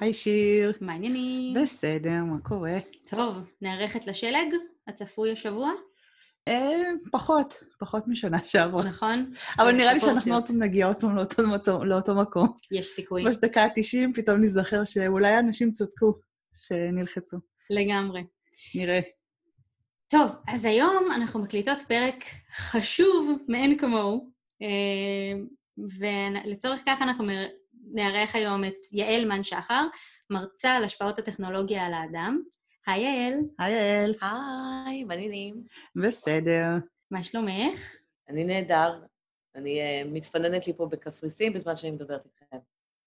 היי שיר. מה העניינים? בסדר, מה קורה? טוב, נערכת לשלג הצפוי השבוע? אה, פחות, פחות משנה שעברה. נכון? אבל נראה לי שאנחנו עוד נגיע עוד פעם לאותו, לאותו, לאותו מקום. יש סיכוי. בדקה ה-90 פתאום נזכר שאולי אנשים צדקו שנלחצו. לגמרי. נראה. טוב, אז היום אנחנו מקליטות פרק חשוב מאין כמוהו, אה, ולצורך כך אנחנו נארח היום את יעל מן שחר, מרצה על השפעות הטכנולוגיה על האדם. היי יעל. היי יעל. היי, מה העניינים? בסדר. מה שלומך? אני נהדר. אני uh, מתפננת לי פה בקפריסין בזמן שאני מדברת איתכם.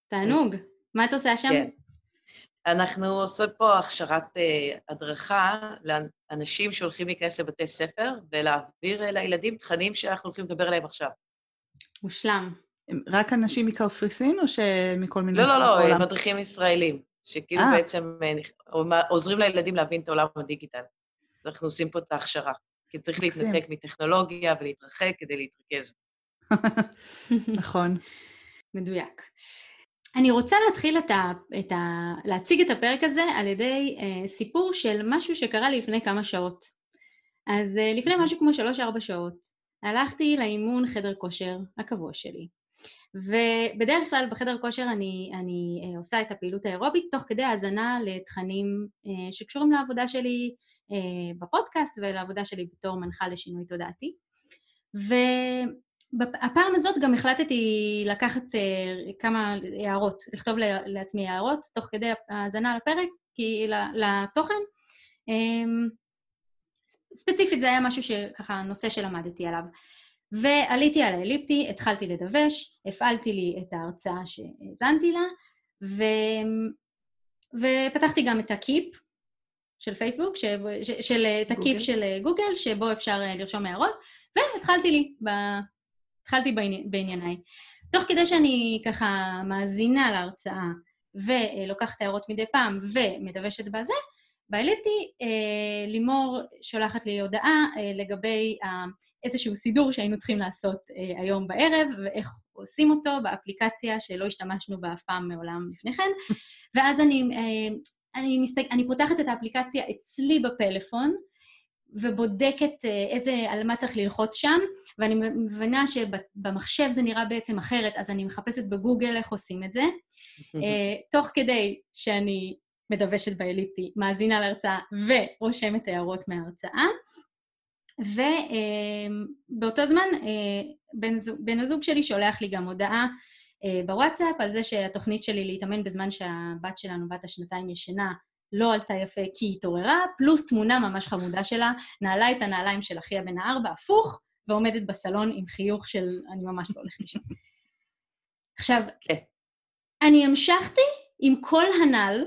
תענוג. מה את עושה שם? כן. אנחנו עושות פה הכשרת uh, הדרכה לאנשים שהולכים להיכנס לבתי ספר ולהעביר uh, לילדים תכנים שאנחנו הולכים לדבר עליהם עכשיו. מושלם. רק אנשים מקפריסין או שמכל מיני... לא, לא, לא, לא, מדריכים ישראלים, שכאילו 아. אה. בעצם אה, עוזרים לילדים להבין את עולם הדיגיטל. אז אנחנו עושים פה את ההכשרה, כי צריך להתנתק מטכנולוגיה ולהתרחק כדי להתרכז. נכון. מדויק. אני רוצה להתחיל את ה, את ה, להציג את הפרק הזה על ידי אה, סיפור של משהו שקרה לי לפני כמה שעות. אז אה, לפני משהו כמו שלוש-ארבע שעות, הלכתי לאימון חדר כושר הקבוע שלי. ובדרך כלל בחדר כושר אני, אני אה, עושה את הפעילות האירובית תוך כדי האזנה לתכנים אה, שקשורים לעבודה שלי אה, בפודקאסט ולעבודה שלי בתור מנחה לשינוי תודעתי. והפעם הזאת גם החלטתי לקחת כמה הערות, לכתוב לעצמי הערות תוך כדי האזנה לפרק, כי לתוכן. ספציפית זה היה משהו שככה, נושא שלמדתי עליו. ועליתי על האליפטי, התחלתי לדווש, הפעלתי לי את ההרצאה שהאזנתי לה, ו... ופתחתי גם את הקיפ של פייסבוק, ש... ש... של... את הקיפ של גוגל, שבו אפשר אה, לרשום הערות, והתחלתי לי, ב... התחלתי בעני... בענייניי. תוך כדי שאני ככה מאזינה להרצאה ולוקחת הערות מדי פעם ומדוושת בזה, באליפטי, אה, לימור שולחת לי הודעה אה, לגבי אה, איזשהו סידור שהיינו צריכים לעשות אה, היום בערב, ואיך עושים אותו באפליקציה שלא השתמשנו בה אף פעם מעולם לפני כן. ואז אני, אה, אני, מסתק, אני פותחת את האפליקציה אצלי בפלאפון, ובודקת אה, איזה, על מה צריך ללחוץ שם, ואני מבינה שבמחשב זה נראה בעצם אחרת, אז אני מחפשת בגוגל איך עושים את זה. אה, תוך כדי שאני מדוושת באליפטי, מאזינה להרצאה ורושמת הערות מההרצאה. ובאותו זמן אה, בן, בן הזוג שלי שולח לי גם הודעה אה, בוואטסאפ על זה שהתוכנית שלי להתאמן בזמן שהבת שלנו, בת השנתיים ישנה, לא עלתה יפה כי היא התעוררה, פלוס תמונה ממש חמודה שלה, נעלה את הנעליים של אחיה בן הארבע, הפוך, ועומדת בסלון עם חיוך של אני ממש לא הולכת לישון. עכשיו, okay. כן. אני המשכתי עם כל הנ"ל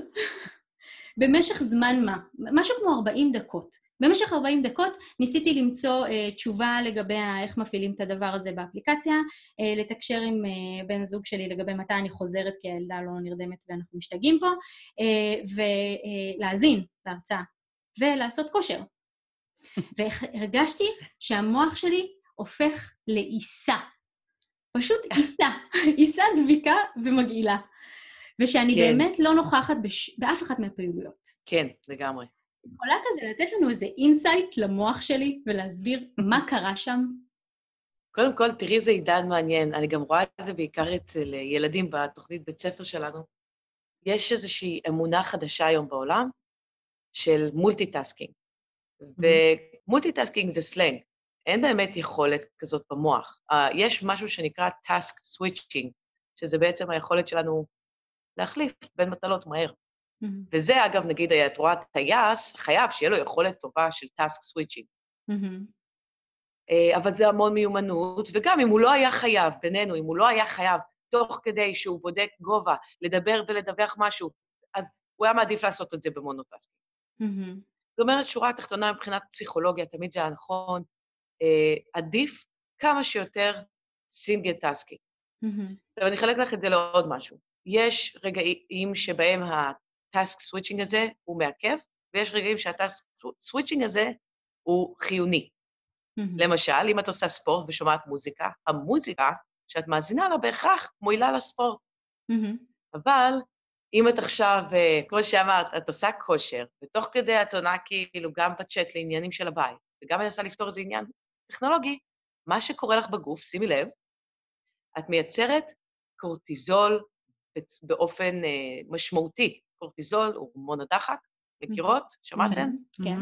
במשך זמן מה, משהו כמו 40 דקות. במשך 40 דקות ניסיתי למצוא אה, תשובה לגבי איך מפעילים את הדבר הזה באפליקציה, אה, לתקשר עם אה, בן הזוג שלי לגבי מתי אני חוזרת כי הילדה לא נרדמת ואנחנו משתגעים פה, אה, ולהאזין אה, להרצאה, ולעשות כושר. והרגשתי שהמוח שלי הופך לעיסה. פשוט עיסה. עיסה דביקה ומגעילה. ושאני כן. באמת לא נוכחת בש... באף אחת מהפעילויות. כן, לגמרי. יכולה כזה לתת לנו איזה insight למוח שלי ולהסביר מה קרה שם? קודם כל, תראי איזה עידן מעניין. אני גם רואה את זה בעיקר אצל ילדים בתוכנית בית ספר שלנו. יש איזושהי אמונה חדשה היום בעולם של multitasking. ו multitasking זה סלנג. אין באמת יכולת כזאת במוח. Uh, יש משהו שנקרא task switching, שזה בעצם היכולת שלנו להחליף בין מטלות מהר. Mm-hmm. וזה, אגב, נגיד, את רואה טייס, חייב שיהיה לו יכולת טובה של task switching. Mm-hmm. אבל זה המון מיומנות, וגם אם הוא לא היה חייב, בינינו, אם הוא לא היה חייב, תוך כדי שהוא בודק גובה, לדבר ולדווח משהו, אז הוא היה מעדיף לעשות את זה ב mono-tasking. Mm-hmm. זאת אומרת, שורה התחתונה מבחינת פסיכולוגיה, תמיד זה היה נכון, אה, עדיף כמה שיותר single tasking. Mm-hmm. עכשיו, אני אחלק לך את זה לעוד משהו. יש רגעים שבהם ה-task switching הזה הוא מעכב, ויש רגעים שה-task switching הזה הוא חיוני. Mm-hmm. למשל, אם את עושה ספורט ושומעת מוזיקה, המוזיקה שאת מאזינה לה בהכרח מועילה לספורט. Mm-hmm. אבל אם את עכשיו, אה, כמו שאמרת, את עושה כושר, ותוך כדי את עונה כאילו גם בצ'אט לעניינים של הבית, וגם מנסה לפתור איזה עניין טכנולוגי, מה שקורה לך בגוף, שימי לב, את מייצרת קורטיזול באופן אה, משמעותי. קורטיזול, הורמון הדחק, מכירות? שמעתם? כן.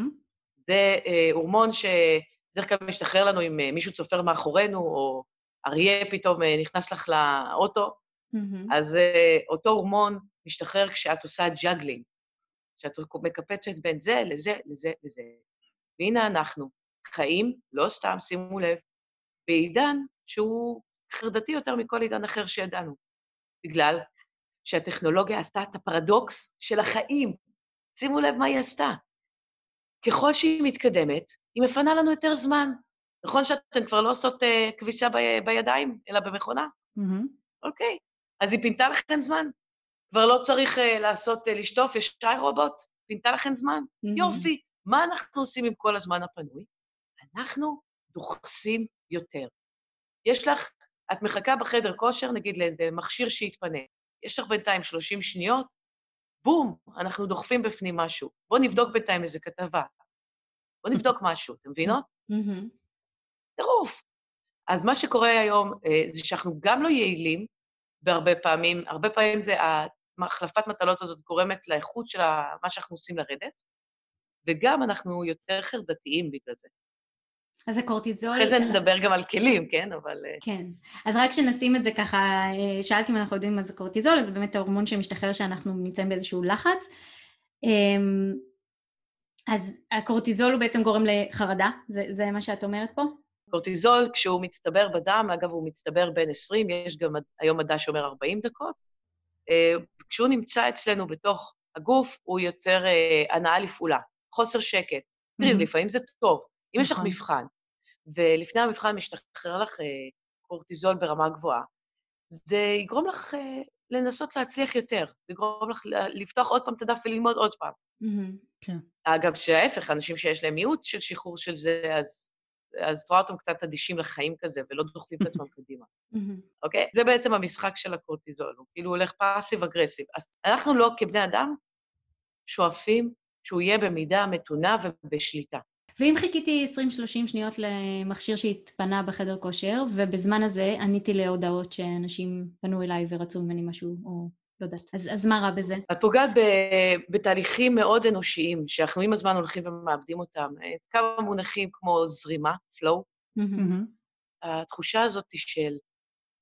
זה אה, הורמון שבדרך כלל משתחרר לנו אם אה, מישהו צופר מאחורינו, או אריה פתאום אה, נכנס לך לאוטו, mm-hmm. אז אה, אותו הורמון משתחרר כשאת עושה juggling, כשאת מקפצת בין זה לזה, לזה, לזה. והנה אנחנו, חיים, לא סתם, שימו לב, בעידן שהוא חרדתי יותר מכל עידן אחר שידענו, בגלל שהטכנולוגיה עשתה את הפרדוקס של החיים. שימו לב מה היא עשתה. ככל שהיא מתקדמת, היא מפנה לנו יותר זמן. נכון שאתן כבר לא עושות uh, כביסה ב- בידיים, אלא במכונה? Mm-hmm. אוקיי, אז היא פינתה לכם זמן. כבר לא צריך uh, לעשות, uh, לשטוף, יש שי רובוט, פינתה לכם זמן. Mm-hmm. יופי. מה אנחנו עושים עם כל הזמן הפנוי? אנחנו דוחסים יותר. יש לך, את מחכה בחדר כושר, נגיד למכשיר שיתפנה. יש לך בינתיים 30 שניות, בום, אנחנו דוחפים בפנים משהו. בואו נבדוק בינתיים איזה כתבה. בואו נבדוק משהו, אתם מבינות? טירוף. אז מה שקורה היום אה, זה שאנחנו גם לא יעילים בהרבה פעמים, הרבה פעמים זה החלפת מטלות הזאת גורמת לאיכות של מה שאנחנו עושים לרדת, וגם אנחנו יותר חרדתיים בגלל זה. אז הקורטיזול... אחרי זה נדבר גם על כלים, כן? אבל... אה, כן. אז רק שנשים את זה ככה, אה, שאלתי אם אנחנו יודעים מה זה קורטיזול, אז זה באמת ההורמון שמשתחרר שאנחנו נמצאים באיזשהו לחץ. אמ, אז הקורטיזול הוא בעצם גורם לחרדה, זה, זה מה שאת אומרת פה? קורטיזול, כשהוא מצטבר בדם, אגב, הוא מצטבר בין 20, יש גם היום מדע שאומר 40 דקות, אה, כשהוא נמצא אצלנו בתוך הגוף, הוא יוצר הנאה לפעולה, חוסר שקט. תראי, לפעמים זה טוב, אם יש לך נכון. מבחן, ולפני המבחן משתחרר לך אה, קורטיזול ברמה גבוהה, זה יגרום לך אה, לנסות להצליח יותר, זה יגרום לך לפתוח עוד פעם את הדף וללמוד עוד פעם. כן. אגב, שההפך, אנשים שיש להם מיעוט של שחרור של זה, אז, אז תראה אותם קצת אדישים לחיים כזה, ולא דוחפים את עצמם קדימה, אוקיי? זה בעצם המשחק של הקורטיזול, הוא כאילו הולך פאסיב אגרסיב. אז אנחנו לא, כבני אדם, שואפים שהוא יהיה במידה מתונה ובשליטה. ואם חיכיתי 20-30 שניות למכשיר שהתפנה בחדר כושר, ובזמן הזה עניתי להודעות שאנשים פנו אליי ורצו ממני משהו, או לא יודעת, אז, אז מה רע בזה? את פוגעת ב, בתהליכים מאוד אנושיים, שאנחנו עם הזמן הולכים ומאבדים אותם. כמה מונחים כמו זרימה, flow. Mm-hmm. התחושה הזאת של,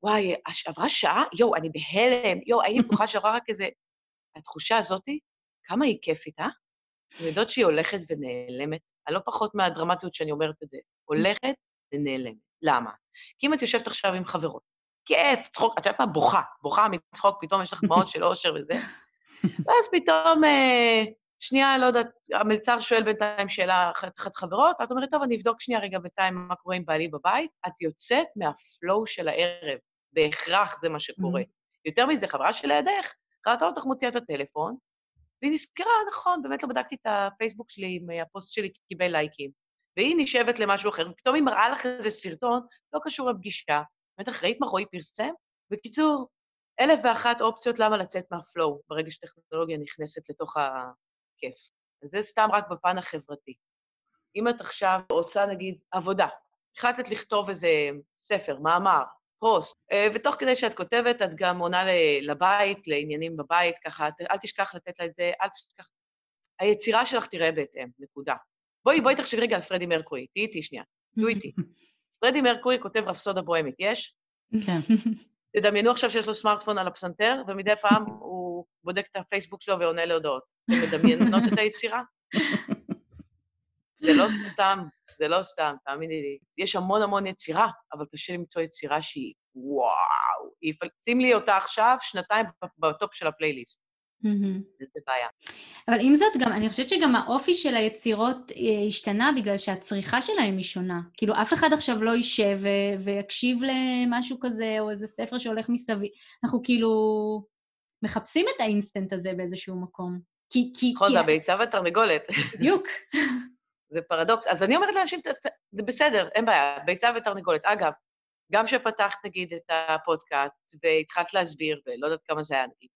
וואי, עברה שעה? יואו, אני בהלם, יואו, הייתי בטוחה שעברה רק איזה... התחושה הזאת, כמה היא כיפית, אה? אתם יודעות שהיא הולכת ונעלמת? לא פחות מהדרמטיות שאני אומרת את זה. הולכת ונעלמת. למה? כי אם את יושבת עכשיו עם חברות, כיף, צחוק, את יודעת מה? בוכה, בוכה מצחוק, פתאום יש לך דמעות של אושר וזה, ואז פתאום, אה, שנייה, לא יודעת, המלצר שואל בינתיים שאלה אחת חברות, את אומרת, טוב, אני אבדוק שנייה רגע בינתיים מה קורה עם בעלי בבית, את יוצאת מהפלואו של הערב, בהכרח זה מה שקורה. יותר מזה, חברה שלידך, ראתה אותך מוציאה את הטלפון, והיא נזכרה, נכון, באמת לא בדקתי את הפייסבוק שלי אם הפוסט שלי קיבל לייקים. והיא נשאבת למשהו אחר, ופתאום היא מראה לך איזה סרטון, לא קשור לפגישה. בטח ראית מה רועי פרסם? בקיצור, אלף ואחת אופציות למה לצאת מהפלואו ברגע שטכנולוגיה נכנסת לתוך הכיף. אז זה סתם רק בפן החברתי. אם את עכשיו עושה, נגיד, עבודה, החלטת לכתוב איזה ספר, מאמר, פוסט. אה, ותוך כדי שאת כותבת, את גם עונה לבית, לעניינים בבית, ככה, אל תשכח לתת לה את זה, אל תשכח... היצירה שלך תראה בהתאם, נקודה. בואי, בואי תחשבי רגע על פרדי מרקורי, תהיי איתי שנייה, תהיו איתי. פרדי מרקורי כותב רפסודה בוהמית, יש? כן. תדמיינו עכשיו שיש לו סמארטפון על הפסנתר, ומדי פעם הוא בודק את הפייסבוק שלו ועונה להודעות. אתם מדמיינות את היצירה? זה לא סתם זה לא סתם, תאמיני לי. יש המון המון יצירה, אבל קשה למצוא יצירה שהיא וואו. שים לי אותה עכשיו, שנתיים ב top של הפלייליסט. Mm-hmm. זה בעיה. אבל עם זאת, גם, אני חושבת שגם האופי של היצירות אה, השתנה בגלל שהצריכה שלהם היא שונה. כאילו, אף אחד עכשיו לא יישב ו- ויקשיב למשהו כזה, או איזה ספר שהולך מסביב. אנחנו כאילו מחפשים את האינסטנט הזה באיזשהו מקום. כי... כי נכון, זה הביצה והתרנגולת. בדיוק. זה פרדוקס. אז אני אומרת לאנשים, זה בסדר, אין בעיה, ביצה ותרנגולת. אגב, גם כשפתחת, נגיד, את הפודקאסט והתחלת להסביר, ולא יודעת כמה זה היה, נגיד,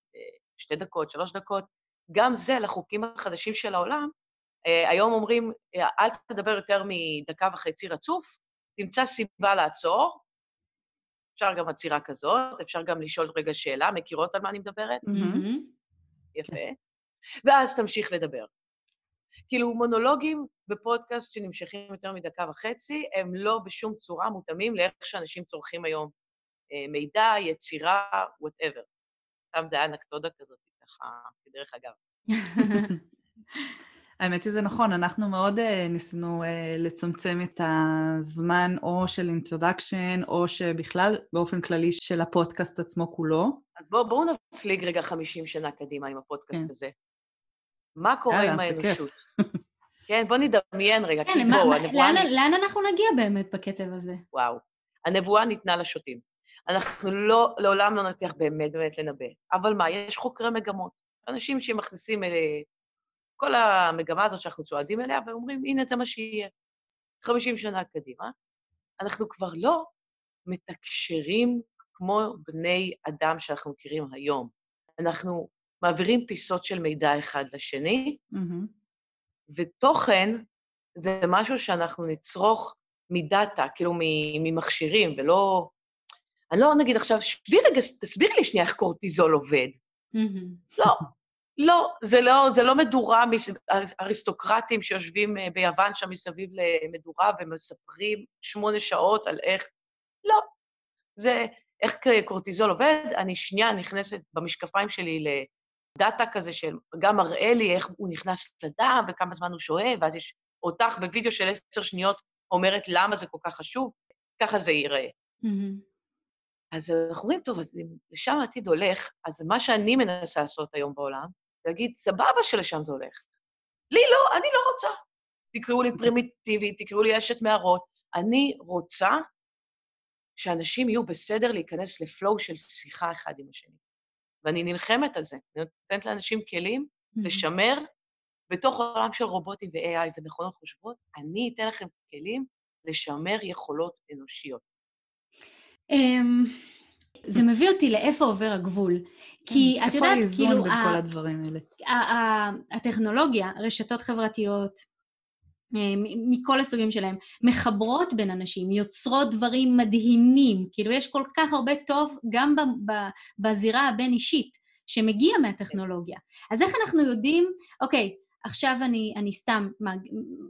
שתי דקות, שלוש דקות, גם זה לחוקים החדשים של העולם. אה, היום אומרים, אה, אל תדבר יותר מדקה וחצי רצוף, תמצא סיבה לעצור, אפשר גם עצירה כזאת, אפשר גם לשאול רגע שאלה, מכירות על מה אני מדברת? Mm-hmm. יפה. ואז תמשיך לדבר. כאילו, מונולוגים בפודקאסט שנמשכים יותר מדקה וחצי, הם לא בשום צורה מותאמים לאיך שאנשים צורכים היום אה, מידע, יצירה, whatever. סתם זה היה אנקדודה כזאת, ככה, כדרך אגב. האמת היא זה נכון, אנחנו מאוד uh, ניסינו uh, לצמצם את הזמן או של introduction, או שבכלל, באופן כללי, של הפודקאסט עצמו כולו. אז בואו בוא נפליג רגע 50 שנה קדימה עם הפודקאסט כן. הזה. מה קורה יאללה, עם האנושות? כן, בואו נדמיין רגע, כן, כי בואו, הנבואה... לאן, לאן אנחנו נגיע באמת בקצב הזה? וואו. הנבואה ניתנה לשוטים. אנחנו לא, לעולם לא נצליח באמת באמת לנבא. אבל מה, יש חוקרי מגמות. אנשים שמכניסים כל המגמה הזאת שאנחנו צועדים אליה, ואומרים, הנה, זה מה שיהיה. 50 שנה קדימה, אנחנו כבר לא מתקשרים כמו בני אדם שאנחנו מכירים היום. אנחנו מעבירים פיסות של מידע אחד לשני, mm-hmm. ותוכן זה משהו שאנחנו נצרוך מדאטה, כאילו ממכשירים, ולא... אני לא נגיד עכשיו, שבי רגע, תסבירי לי שנייה איך קורטיזול עובד. Mm-hmm. לא, לא, זה לא, זה לא מדורה, אריסטוקרטים שיושבים אה, ביוון שם מסביב למדורה ומספרים שמונה שעות על איך... לא. זה איך קורטיזול עובד, אני שנייה נכנסת במשקפיים שלי לדאטה כזה שגם מראה לי איך הוא נכנס לדם וכמה זמן הוא שוהה, ואז יש אותך בווידאו של עשר שניות אומרת למה זה כל כך חשוב, ככה זה ייראה. Mm-hmm. אז אנחנו אומרים, טוב, אז אם לשם העתיד הולך, אז מה שאני מנסה לעשות היום בעולם, להגיד, סבבה שלשם זה הולך. לי לא, אני לא רוצה. תקראו לי פרימיטיבית, תקראו לי אשת מערות. אני רוצה שאנשים יהיו בסדר להיכנס לפלואו של שיחה אחד עם השני. ואני נלחמת על זה. אני נותנת לאנשים כלים mm-hmm. לשמר בתוך העולם של רובוטים ו-AI ומכונות חושבות, אני אתן לכם כלים לשמר יכולות אנושיות. Um, זה מביא אותי לאיפה עובר הגבול. כי כן, את יודעת, כאילו... איפה האיזון בין כל הדברים האלה? הטכנולוגיה, רשתות חברתיות, מכל הסוגים שלהם, מחברות בין אנשים, יוצרות דברים מדהימים. כאילו, יש כל כך הרבה טוב גם בזירה הבין-אישית, שמגיע מהטכנולוגיה. אז איך אנחנו יודעים, אוקיי, עכשיו אני, אני סתם,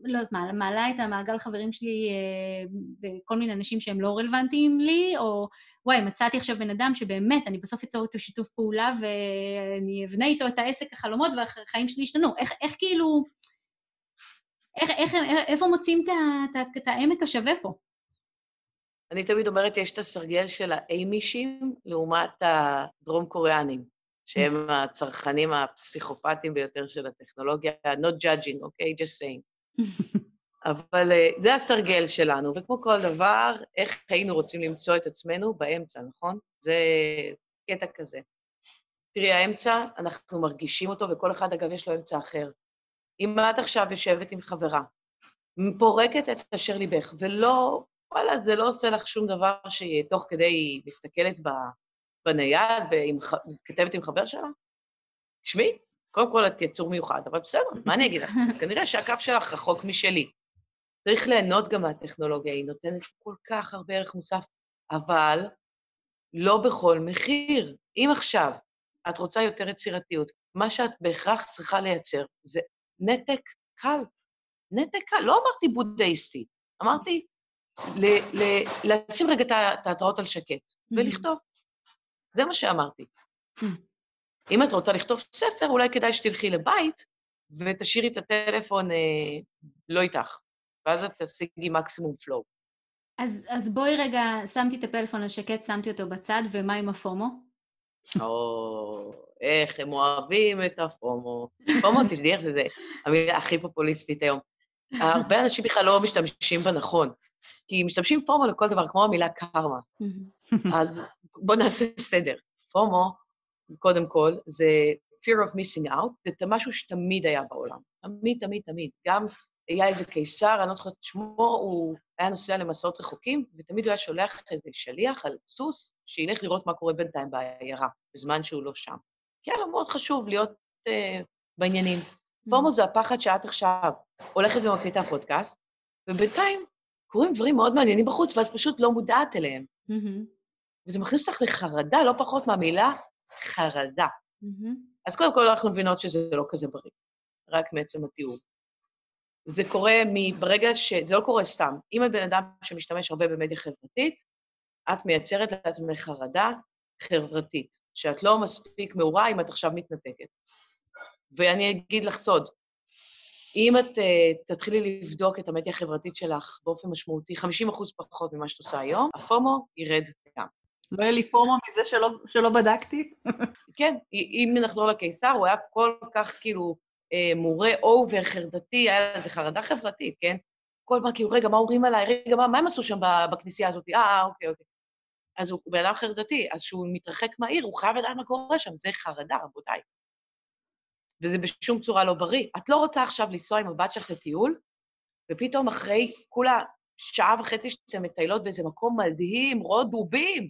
לא יודעת מה, מעלה את המעגל חברים שלי אה, בכל מיני אנשים שהם לא רלוונטיים לי, או וואי, מצאתי עכשיו בן אדם שבאמת, אני בסוף אצור איתו שיתוף פעולה ואני אבנה איתו את העסק החלומות והחיים שלי ישתנו. איך, איך כאילו... איך, איך, איפה מוצאים את, העמק השווה פה? אני תמיד אומרת, יש את הסרגל של האיימישים לעומת הדרום-קוריאנים, שהם הצרכנים הפסיכופטיים ביותר של הטכנולוגיה, not judging, אוקיי? Okay? just saying. אבל אה, זה הסרגל שלנו, וכמו כל דבר, איך היינו רוצים למצוא את עצמנו באמצע, נכון? זה קטע כזה. תראי, האמצע, אנחנו מרגישים אותו, וכל אחד, אגב, יש לו אמצע אחר. אם את עכשיו יושבת עם חברה, פורקת את אשר ליבך, ולא, וואלה, זה לא עושה לך שום דבר שתוך כדי מסתכלת בנייד וכתבת עם חבר שלה, תשמעי, קודם כל את יצור מיוחד, אבל בסדר, מה אני אגיד לך? אז כנראה שהקו שלך רחוק משלי. צריך ליהנות גם מהטכנולוגיה, היא נותנת כל כך הרבה ערך מוסף, אבל לא בכל מחיר. אם עכשיו את רוצה יותר יצירתיות, מה שאת בהכרח צריכה לייצר זה נתק קל. נתק קל, לא אמרתי בודהיסטי, אמרתי ל- ל- לשים רגע את התיאטראות על שקט mm-hmm. ולכתוב. זה מה שאמרתי. Mm-hmm. אם את רוצה לכתוב ספר, אולי כדאי שתלכי לבית ותשאירי את הטלפון אה, לא איתך. ואז את תשיגי מקסימום פלואו. אז, אז בואי רגע, שמתי את הפלאפון על שקט, שמתי אותו בצד, ומה עם הפומו? או, איך הם אוהבים את הפומו. פומו, תדעי איך זה, זה המילה הכי פופוליסטית היום. הרבה אנשים בכלל לא משתמשים בה נכון, כי משתמשים פומו לכל דבר, כמו המילה קרמה. אז בואו נעשה סדר. פומו, קודם כל, זה fear of missing out, זה משהו שתמיד היה בעולם. תמיד, תמיד, תמיד. גם היה איזה קיסר, אני לא זוכרת את שמו, הוא היה נוסע למסעות רחוקים, ותמיד הוא היה שולח איזה שליח על סוס, שילך לראות מה קורה בינתיים בעיירה, בזמן שהוא לא שם. כי היה לו מאוד חשוב להיות uh, בעניינים. פומו זה הפחד שאת עכשיו הולכת ומקליטה פודקאסט, ובינתיים קורים דברים מאוד מעניינים בחוץ, ואת פשוט לא מודעת אליהם. וזה מכניס אותך לחרדה, לא פחות מהמילה חרדה. אז קודם כל אנחנו מבינות שזה לא כזה בריא, רק מעצם התיאור. זה קורה ברגע ש... זה לא קורה סתם. אם את בן אדם שמשתמש הרבה במדיה חברתית, את מייצרת לעצמך חרדה חברתית, שאת לא מספיק מעורה אם את עכשיו מתנתקת. ואני אגיד לך סוד, אם את uh, תתחילי לבדוק את המדיה החברתית שלך באופן משמעותי, 50 אחוז פחות ממה שאת עושה היום, הפומו ירד גם. לא יהיה לי פומו מזה שלא, שלא בדקתי? כן, אם נחזור לקיסר, הוא היה כל כך כאילו אה, moreover, חרדתי, היה לזה חרדה חברתית, כן? כל פעם כאילו, רגע, מה אומרים עליי? רגע, מה, מה הם עשו שם בכנסייה הזאת? אה, אה, אוקיי, אוקיי. אז הוא בן אדם חרדתי, אז כשהוא מתרחק מהעיר, הוא חייב לדעת מה קורה שם, זה חרדה, רבותיי. וזה בשום צורה לא בריא. את לא רוצה עכשיו לנסוע עם הבת שלך לטיול, ופתאום אחרי כולה שעה וחצי שאתם מטיילות באיזה מקום מדהים, רואות דובים,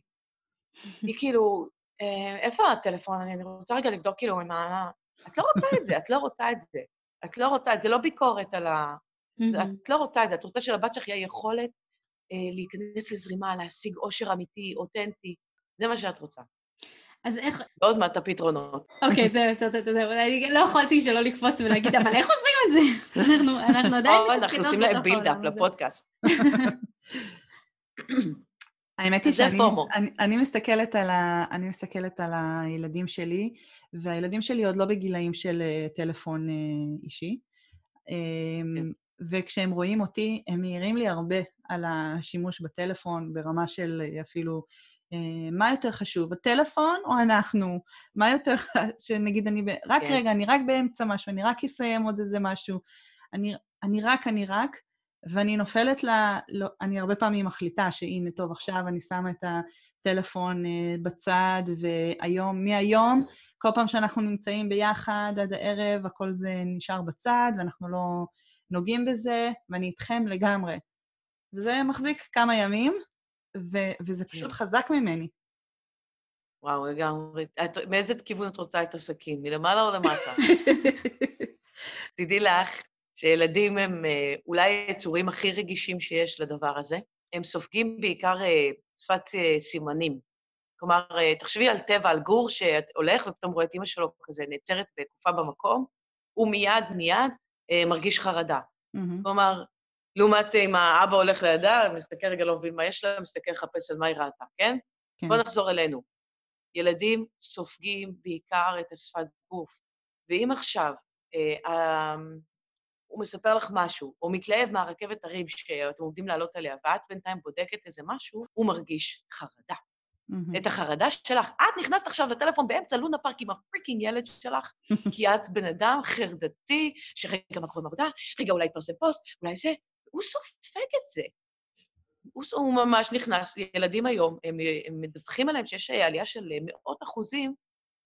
היא כאילו, אה, איפה הטלפון? אני רוצה רגע לבדוק כאילו מה... את לא רוצה את זה, את לא רוצה את זה. את לא רוצה, זה לא ביקורת על ה... את לא רוצה את זה, את רוצה שלבת שלך יהיה יכולת להיכנס לזרימה, להשיג אושר אמיתי, אותנטי, זה מה שאת רוצה. אז איך... ועוד מעט הפתרונות. אוקיי, זהו, זהו, זהו, זהו, לא יכולתי שלא לקפוץ ולהגיד, אבל איך עושים את זה? אנחנו עדיין... אנחנו עושים להם בילדאפ לפודקאסט. האמת היא שאני אני, אני מסתכלת, על ה, אני מסתכלת על הילדים שלי, והילדים שלי עוד לא בגילאים של uh, טלפון uh, אישי. וכשהם רואים אותי, הם מעירים לי הרבה על השימוש בטלפון, ברמה של אפילו, uh, מה יותר חשוב, הטלפון או אנחנו? מה יותר, שנגיד אני, ב... רק כן. רגע, אני רק באמצע משהו, אני רק אסיים עוד איזה משהו. אני, אני רק, אני רק. ואני נופלת ל... לא, אני הרבה פעמים מחליטה שהנה, טוב, עכשיו אני שמה את הטלפון uh, בצד, והיום, מהיום, כל פעם שאנחנו נמצאים ביחד עד הערב, הכל זה נשאר בצד, ואנחנו לא נוגעים בזה, ואני איתכם לגמרי. וזה מחזיק כמה ימים, ו- וזה פשוט כן. חזק ממני. וואו, לגמרי. מאיזה כיוון את רוצה את הסכין? מלמעלה או למטה? תדעי לך שילדים הם אה, אולי היצורים הכי רגישים שיש לדבר הזה. הם סופגים בעיקר אה, שפת אה, סימנים. כלומר, תחשבי על טבע, על גור שהולך ופתאום רואה את אימא שלו כזה נעצרת בתקופה במקום, הוא מיד מיד מרגיש חרדה. Mm-hmm. כלומר, לעומת אם האבא הולך לידה, מסתכל רגע, לא מבין מה יש לה, מסתכל לחפש על מה היא ראתה, כן? כן. בואו נחזור אלינו. ילדים סופגים בעיקר את השפת גוף, ואם עכשיו אה, הוא מספר לך משהו, או מתלהב מהרכבת הרים שאתם עומדים לעלות עליה, ואת בינתיים בודקת איזה משהו, הוא מרגיש חרדה. Mm-hmm. את החרדה שלך. את נכנסת עכשיו לטלפון באמצע לונה פארק עם ה freaking ילד שלך, כי את בן אדם חרדתי, שרגע מה קורה בעבודה, רגע אולי יתפרסם פוסט, אולי זה, הוא סופג את זה. הוא, הוא ממש נכנס, ילדים היום, הם, הם מדווחים עליהם שיש עלייה של מאות אחוזים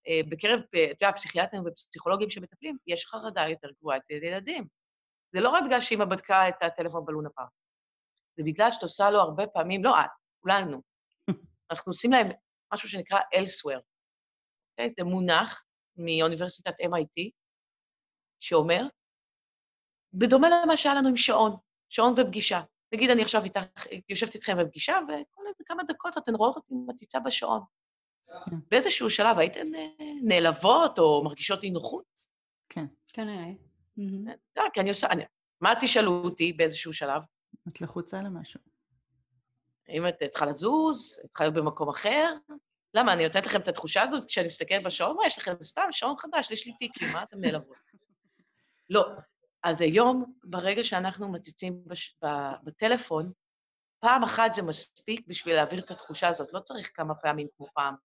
אה, בקרב, אה, אתה יודע, פסיכיאטרים ופסיכולוגים שמטפלים, יש חרדה יותר גבוהה אצל ילדים. זה לא רק בגלל שאמא בדקה את הטלפון בלונה פארק, זה בגלל שאת עושה לו הרבה פעמים, לא את, כולנו, אנחנו עושים להם משהו שנקרא elsewhere. Okay? אוקיי? זה מונח מאוניברסיטת MIT, שאומר, בדומה למה שהיה לנו עם שעון, שעון ופגישה. נגיד, אני עכשיו איתך, יושבת איתכם בפגישה, וכל איזה כמה דקות אתן רואות אותי מציצה בשעון. כן. באיזשהו שלב הייתן אה, נעלבות או מרגישות אי נוחות? כן, כנראה. לא, כי אני עושה... מה תשאלו אותי באיזשהו שלב? את לחוצה למשהו. אם את צריכה לזוז, את צריכה להיות במקום אחר? למה, אני נותנת לכם את התחושה הזאת כשאני מסתכלת בשעון? מה, יש לכם סתם שעון חדש, יש לי טיקים, מה אתם נעלבות? לא. אז היום, ברגע שאנחנו מציצים בש... בטלפון, פעם אחת זה מספיק בשביל להעביר את התחושה הזאת, לא צריך כמה פעמים כמו פעם.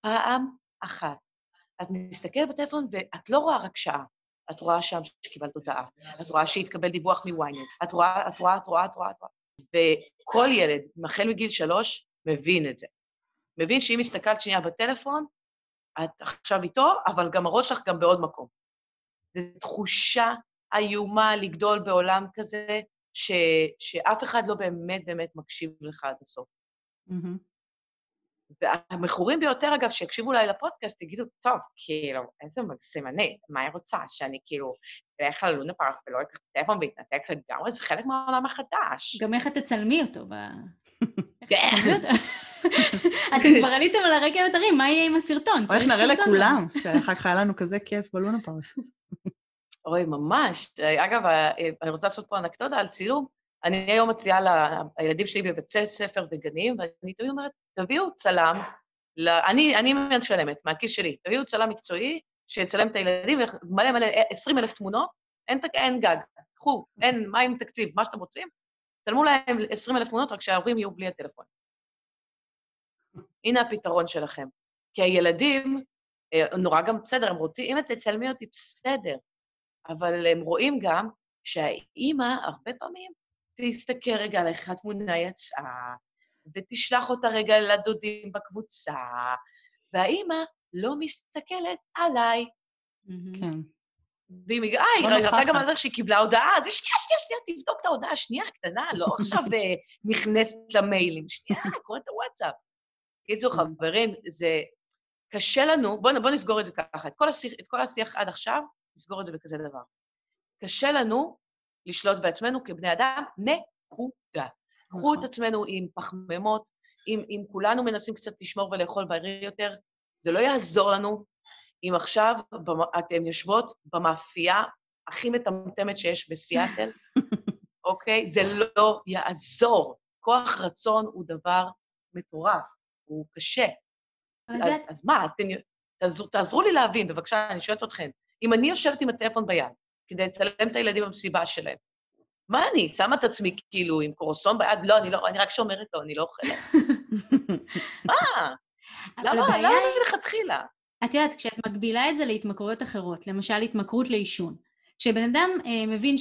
פעם אחת. את מסתכלת בטלפון ואת לא רואה רק שעה, את רואה שם שקיבלת הודעה, את רואה שהתקבל דיווח מוויינט, את רואה, את רואה, את רואה, את רואה, את רואה. וכל ילד, החל מגיל שלוש, מבין את זה. מבין שאם הסתכלת שנייה בטלפון, את עכשיו איתו, אבל גם הראש שלך גם בעוד מקום. זו תחושה איומה לגדול בעולם כזה, ש, שאף אחד לא באמת באמת מקשיב לך עד הסוף. Mm-hmm. והמכורים ביותר, אגב, שיקשיבו אולי לפודקאסט, יגידו, טוב, כאילו, איזה מקסימני, מה היא רוצה? שאני כאילו אלך ללונה פארק ולא אקח טלפון ואתנתק לגמרי, זה חלק מהעולם החדש. גם איך את תצלמי אותו ב... אתם כבר עליתם על הרגע הרים, מה יהיה עם הסרטון? או איך נראה לכולם, שאחר כך היה לנו כזה כיף בלונה פארק. אוי, ממש. אגב, אני רוצה לעשות פה אנקדודה על צילום. אני היום מציעה לילדים שלי בבית ספר וגנים, ואני תמיד אומרת, תביאו צלם, אני, אני משלמת, מהכיס שלי, תביאו צלם מקצועי שיצלם את הילדים, מלא מלא, 20 אלף תמונות, אין, אין גג, קחו, אין, מה עם תקציב, מה שאתם רוצים, צלמו להם 20 אלף תמונות, רק שההורים יהיו בלי הטלפון. הנה הפתרון שלכם. כי הילדים, אה, נורא גם בסדר, הם רוצים, אם את תצלמי אותי, בסדר, אבל הם רואים גם שהאימא, הרבה פעמים, תסתכל רגע על איך התמונה יצאה, ותשלח אותה רגע לדודים בקבוצה, והאימא לא מסתכלת עליי. כן. והיא מגיעה, היא ראתה גם על זה שהיא קיבלה הודעה, אז שנייה, שנייה, שנייה, תבדוק את ההודעה, שנייה, קטנה, לא עכשיו אה, נכנסת למיילים, שנייה, קוראת את הוואטסאפ. קיצור, חברים, זה קשה לנו, בואו בוא נסגור את זה ככה, את כל, השיח, את כל השיח עד עכשיו, נסגור את זה בכזה דבר. קשה לנו לשלוט בעצמנו כבני אדם, נקודה. קחו את נכון. עצמנו עם פחמימות, אם, אם כולנו מנסים קצת לשמור ולאכול בריא יותר, זה לא יעזור לנו אם עכשיו אתן יושבות במאפייה הכי מטמטמת שיש בסיאטל, אוקיי? זה לא יעזור. כוח רצון הוא דבר מטורף, הוא קשה. אז, מה, אז תן, תעזרו, תעזרו לי להבין, בבקשה, אני שואלת אתכם. אם אני יושבת עם הטלפון ביד כדי לצלם את הילדים במסיבה שלהם, מה אני, שמה את עצמי כאילו עם קורסון ביד? לא, אני לא, אני רק שומרת לו, אני לא אוכלת. מה? למה? למה מלכתחילה? את יודעת, כשאת מגבילה את זה להתמכרויות אחרות, למשל התמכרות לעישון, כשבן אדם אה, מבין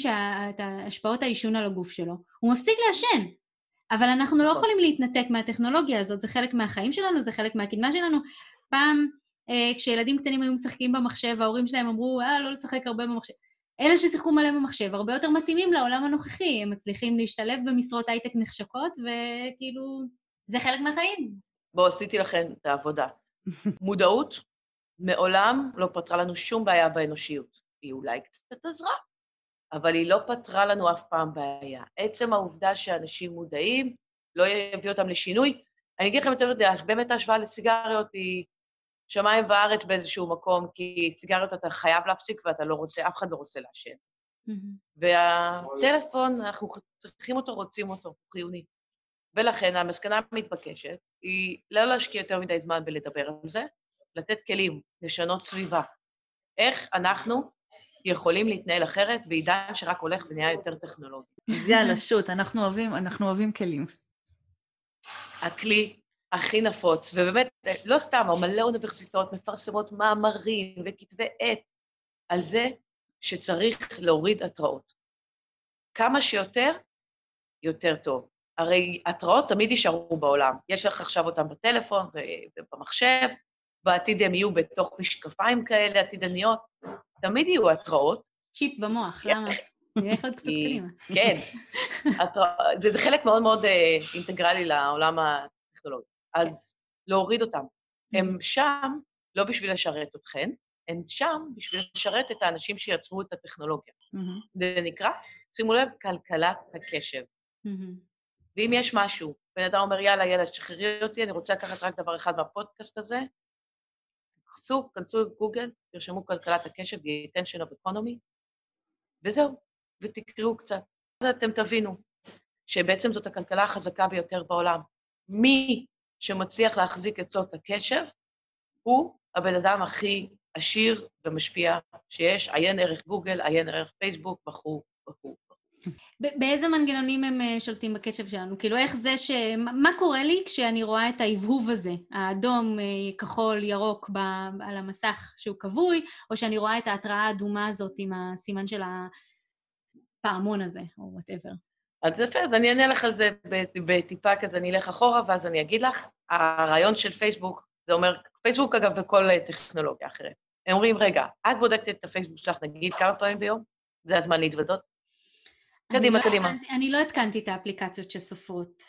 את השפעות העישון על הגוף שלו, הוא מפסיק לעשן. אבל אנחנו לא נכון. יכולים להתנתק מהטכנולוגיה הזאת, זה חלק מהחיים שלנו, זה חלק מהקדמה שלנו. פעם, אה, כשילדים קטנים היו משחקים במחשב, ההורים שלהם אמרו, אה, לא לשחק הרבה במחשב. אלה ששיחקו מלא במחשב הרבה יותר מתאימים לעולם הנוכחי, הם מצליחים להשתלב במשרות הייטק נחשקות, וכאילו, זה חלק מהחיים. בואו, עשיתי לכם את העבודה. מודעות מעולם לא פתרה לנו שום בעיה באנושיות. היא אולי קצת עזרה, אבל היא לא פתרה לנו אף פעם בעיה. עצם העובדה שאנשים מודעים לא יביא אותם לשינוי. אני אגיד לכם יותר מדי, באמת ההשוואה לסיגריות היא שמיים וארץ באיזשהו מקום, כי סיגריות אתה חייב להפסיק ואתה לא רוצה, אף אחד לא רוצה לעשן. והטלפון, אנחנו צריכים אותו, רוצים אותו, חיוני. ולכן המסקנה המתבקשת היא לא להשקיע יותר מדי זמן בלדבר על זה, לתת כלים, לשנות סביבה. איך אנחנו יכולים להתנהל אחרת בעידן שרק הולך ונהיה יותר טכנולוגי. יאללה, שוט, אנחנו אוהבים, אנחנו אוהבים כלים. הכלי הכי נפוץ, ובאמת, לא סתם, מלא אוניברסיטאות מפרסמות מאמרים וכתבי עת על זה שצריך להוריד התראות. כמה שיותר, יותר טוב. הרי התראות תמיד יישארו בעולם. יש לך עכשיו אותן בטלפון ובמחשב, בעתיד הם יהיו בתוך משקפיים כאלה עתידניות, תמיד יהיו התראות. צ'יפ במוח, למה? נלך עוד קצת קדימה. כן, זה חלק מאוד מאוד אה, אינטגרלי לעולם הטכנולוגי. אז להוריד אותם. הם שם לא בשביל לשרת אתכן, הם שם בשביל לשרת את האנשים שיצרו את הטכנולוגיה. זה נקרא, שימו לב, כלכלת הקשב. ואם יש משהו, בן אדם אומר, יאללה, ילד, שחררי אותי, אני רוצה לקחת רק דבר אחד מהפודקאסט הזה, תחפשו, כנסו לגוגל, תרשמו כלכלת הקשב, the attention of economy, וזהו, ותקראו קצת. אז אתם תבינו שבעצם זאת הכלכלה החזקה ביותר בעולם. מי שמצליח להחזיק את תשומת הקשב, הוא הבן אדם הכי עשיר ומשפיע שיש, עיין ערך גוגל, עיין ערך פייסבוק, וכו' וכו'. באיזה מנגנונים הם אה, שולטים בקשב שלנו? כאילו, איך זה ש... מה קורה לי כשאני רואה את ההבהוב הזה, האדום, אה, כחול, ירוק ב... על המסך שהוא כבוי, או שאני רואה את ההתראה האדומה הזאת עם הסימן של הפעמון הזה, או whatever? אז יפה, אז אני אענה לך על זה בטיפה כזה, אני אלך אחורה, ואז אני אגיד לך. הרעיון של פייסבוק, זה אומר, פייסבוק אגב וכל טכנולוגיה אחרת. הם אומרים, רגע, את בודקת את הפייסבוק שלך נגיד כמה פעמים ביום? זה הזמן להתוודות? קדימה, לא קדימה. אני לא התקנתי את האפליקציות שסופרות.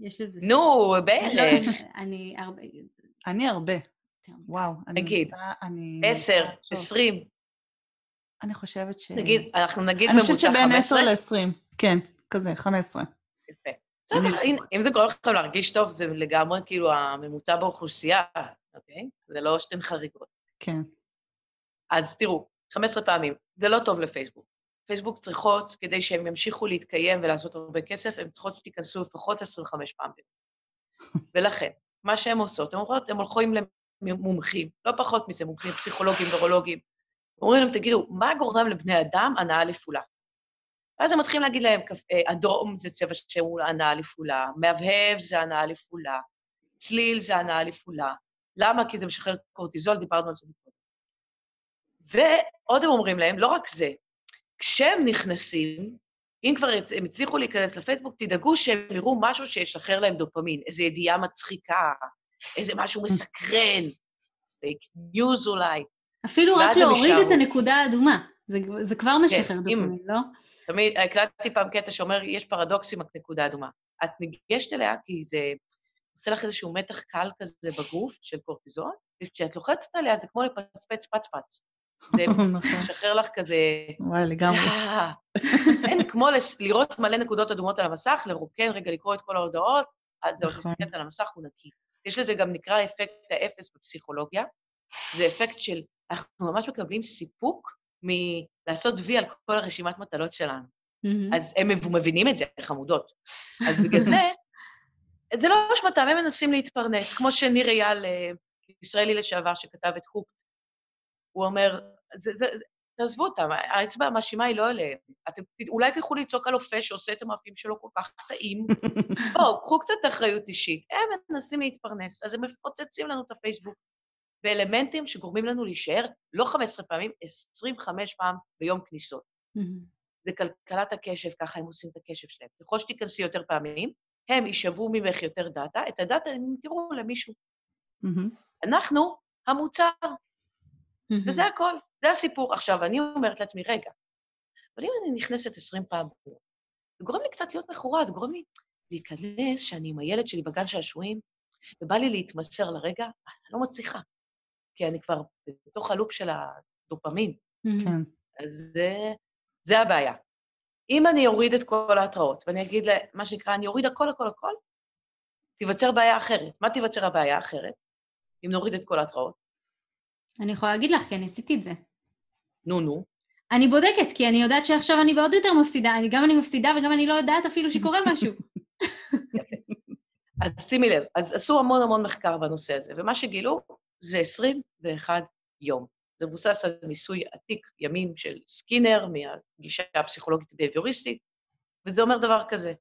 יש איזה... נו, בערך. אני הרבה... אני הרבה. וואו, אני נגיד, עשר, עשרים. אני חושבת ש... נגיד, אנחנו נגיד ממוצע 15? אני חושבת שבין עשר לעשרים, כן, כזה, חמש עשרה. יפה. בסדר, אם זה גורם לכם להרגיש טוב, זה לגמרי כאילו הממוצע באוכלוסייה, אוקיי? זה לא שאתן חריגות. כן. אז תראו, 15 פעמים, זה לא טוב לפייסבוק. פייסבוק צריכות, כדי שהם ימשיכו להתקיים ולעשות הרבה כסף, הן צריכות שתיכנסו לפחות 25 פעמים. ולכן, מה שהן עושות, הן אומרות, הן הולכות למומחים, לא פחות מזה, מומחים פסיכולוגים, נורולוגים. אומרים להם, תגידו, מה גורם לבני אדם הנאה לפעולה? ואז הם מתחילים להגיד להם, אה, אדום זה צבע שהוא הנאה לפעולה, מהבהב זה הנאה לפעולה, צליל זה הנאה לפעולה. למה? כי זה משחרר קורטיזול, דיברנו על זה קודם. ועוד הם אומרים להם, לא רק זה, כשהם נכנסים, אם כבר הם הצליחו להיכנס לפייסבוק, תדאגו שהם יראו משהו שישחרר להם דופמין, איזו ידיעה מצחיקה, איזה משהו מסקרן, פייק ניוז אולי. אפילו רק להוריד את הנקודה האדומה, זה, זה כבר כן, משחרר כן, דופמין, לא? תמיד, הקלטתי פעם קטע שאומר, יש פרדוקס עם הנקודה האדומה. את ניגשת אליה כי זה עושה לך איזשהו מתח קל כזה בגוף של קורטיזון, וכשאת לוחצת עליה זה כמו לפצפץ פצפץ. זה נכון. משחרר לך כזה... וואי, לגמרי. כן, כמו לראות מלא נקודות אדומות על המסך, לרוקן רגע, לקרוא את כל ההודעות, אז זהו, תסתכלת נכון. על המסך, הוא נקי. יש לזה גם נקרא אפקט האפס בפסיכולוגיה. זה אפקט של, אנחנו ממש מקבלים סיפוק מלעשות וי על כל הרשימת מטלות שלנו. אז הם מבינים את זה, חמודות. אז בגלל זה, זה לא אשמתם, הם מנסים להתפרנס, כמו שניר אייל, אה, ישראלי לשעבר, שכתב את הוקט, הוא אומר, זה, זה, תעזבו אותם, האצבע המאשימה היא לא אליהם. אתם אולי תלכו לצעוק על אופה שעושה את המאפים שלו כל כך טעים. בואו, קחו קצת אחריות אישית. הם מנסים להתפרנס, אז הם מפוצצים לנו את הפייסבוק באלמנטים שגורמים לנו להישאר לא 15 פעמים, 25 פעם ביום כניסות. זה כלכלת הקשב, ככה הם עושים את הקשב שלהם. ככל שתיכנסי יותר פעמים, הם יישבו ממך יותר דאטה, את הדאטה הם ימכרו למישהו. אנחנו המוצר. וזה הכל, זה הסיפור. עכשיו, אני אומרת לעצמי, רגע, אבל אם אני נכנסת 20 פעם ביום, זה גורם לי קצת להיות מכורה, זה גורם לי להיכנס שאני עם הילד שלי בגן שעשועים, ובא לי להתמסר לרגע, אני לא מצליחה, כי אני כבר בתוך הלופ של הדופמין. כן. אז זה, זה הבעיה. אם אני אוריד את כל ההתראות, ואני אגיד, מה שנקרא, אני אוריד הכל, הכל, הכל, תיווצר בעיה אחרת. מה תיווצר הבעיה האחרת? אם נוריד את כל ההתראות? אני יכולה להגיד לך, כי אני עשיתי את זה. נו, נו. אני בודקת, כי אני יודעת שעכשיו אני בעוד יותר מפסידה. אני, גם אני מפסידה וגם אני לא יודעת אפילו שקורה משהו. אז שימי לב, אז עשו המון המון מחקר בנושא הזה, ומה שגילו זה 21 יום. זה מבוסס על ניסוי עתיק ימים של סקינר, מהגישה הפסיכולוגית הבייביוריסטית, וזה אומר דבר כזה,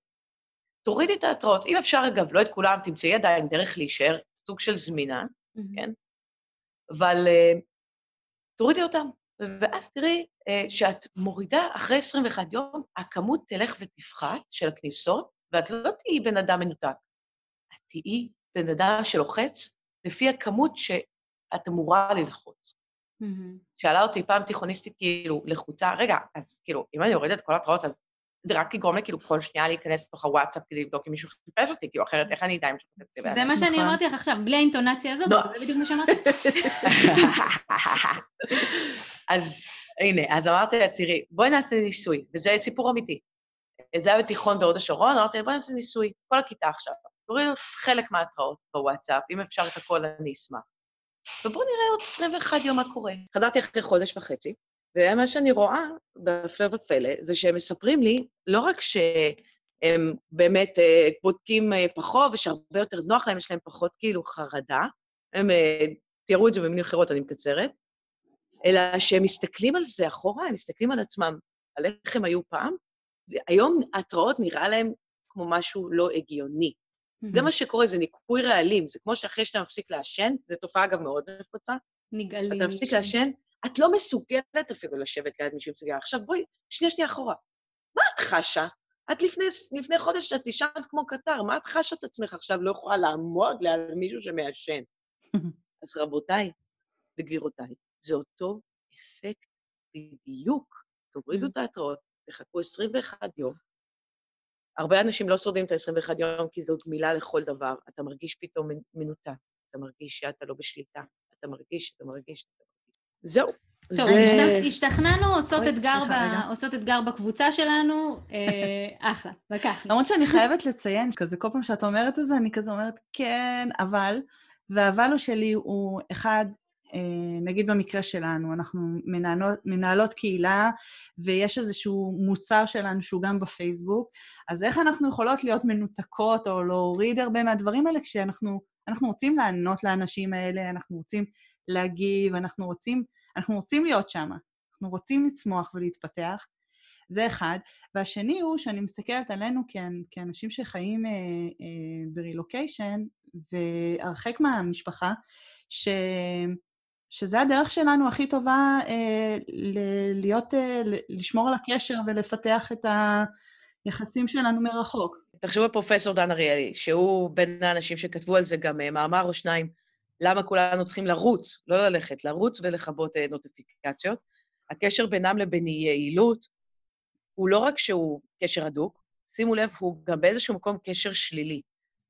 תורידי את ההתראות, אם אפשר אגב, לא את כולם, תמצאי עדיין דרך להישאר סוג של זמינה, mm-hmm. כן? אבל uh, תורידי אותם, ואז תראי uh, שאת מורידה, אחרי 21 יום, הכמות תלך ותפחת של הכניסות, ואת לא תהיי בן אדם מנותק, את תהיי בן אדם שלוחץ לפי הכמות שאת אמורה ללחוץ. Mm-hmm. שאלה אותי פעם תיכוניסטית, כאילו, לחוצה, רגע, אז כאילו, אם אני יורדת כל ההתראות, אז זה רק יגרום לי כאילו כל שנייה להיכנס לתוך הוואטסאפ כדי לבדוק אם מישהו חיפש אותי, כאילו אחרת איך אני אדע אם מישהו חיפש אותי? זה מה שאני נכון. אמרתי לך עכשיו, בלי האינטונציה הזאת, לא. זה בדיוק מה שאמרתי. אז הנה, אז אמרתי לה, תראי, בואי נעשה ניסוי, וזה סיפור אמיתי. זה היה בתיכון בהוד השרון, אמרתי לה, בואי נעשה ניסוי, כל הכיתה עכשיו. תורידו חלק מההתראות בוואטסאפ, אם אפשר את הכל אני אשמח. ובואו נראה עוד 21 יום מה קורה. חזרתי אחרי חודש וחצי, ומה שאני רואה, בהפלא ופלא, זה שהם מספרים לי, לא רק שהם באמת אה, בודקים אה, פחות ושהרבה יותר נוח להם, יש להם פחות כאילו חרדה, הם אה, תיארו את זה במילים אחרות, אני מקצרת, אלא שהם מסתכלים על זה אחורה, הם מסתכלים על עצמם, על איך הם היו פעם. זה, היום ההתראות נראה להם כמו משהו לא הגיוני. Mm-hmm. זה מה שקורה, זה ניקוי רעלים. זה כמו שאחרי שאתה מפסיק לעשן, זו תופעה אגב מאוד נפוצה. נגאלים. אתה מפסיק לעשן, את לא מסוגלת אפילו לשבת ליד מישהו עם סיגריה. עכשיו בואי, שנייה, שנייה אחורה. מה את חשה? את לפני, לפני חודש את נשארת כמו קטר, מה את חשה את עצמך עכשיו לא יכולה לעמוד ליד מישהו שמעשן? אז רבותיי וגבירותיי, זה אותו אפקט בדיוק. תורידו את ההתראות, תחכו 21 יום, הרבה אנשים לא שורדים את ה-21 יום כי זאת מילה לכל דבר. אתה מרגיש פתאום מנותק, אתה מרגיש שאתה לא בשליטה, אתה מרגיש, אתה מרגיש, אתה מרגיש. זהו. טוב, זה... השתכנענו, עושות אתגר, ב... עושות אתגר בקבוצה שלנו, אה, אחלה, לקחתי. למרות שאני חייבת לציין, כזה כל פעם שאת אומרת את זה, אני כזה אומרת, כן, אבל, והאבל שלי הוא, אחד, נגיד במקרה שלנו, אנחנו מנהלות, מנהלות קהילה ויש איזשהו מוצר שלנו שהוא גם בפייסבוק, אז איך אנחנו יכולות להיות מנותקות או להוריד הרבה מהדברים האלה כשאנחנו רוצים לענות לאנשים האלה, אנחנו רוצים להגיב, אנחנו רוצים, אנחנו רוצים להיות שם, אנחנו רוצים לצמוח ולהתפתח. זה אחד. והשני הוא שאני מסתכלת עלינו כאנשים שחיים אה, אה, ברילוקיישן והרחק מהמשפחה, ש... שזה הדרך שלנו הכי טובה אה, ל- להיות, אה, לשמור על הקשר ולפתח את היחסים שלנו מרחוק. תחשבו על פרופסור דן אריאלי, שהוא בין האנשים שכתבו על זה גם אה, מאמר או שניים, למה כולנו צריכים לרוץ, לא ללכת, לרוץ ולכבות אה, נוטיפיקציות. הקשר בינם לבין יעילות הוא לא רק שהוא קשר הדוק, שימו לב, הוא גם באיזשהו מקום קשר שלילי.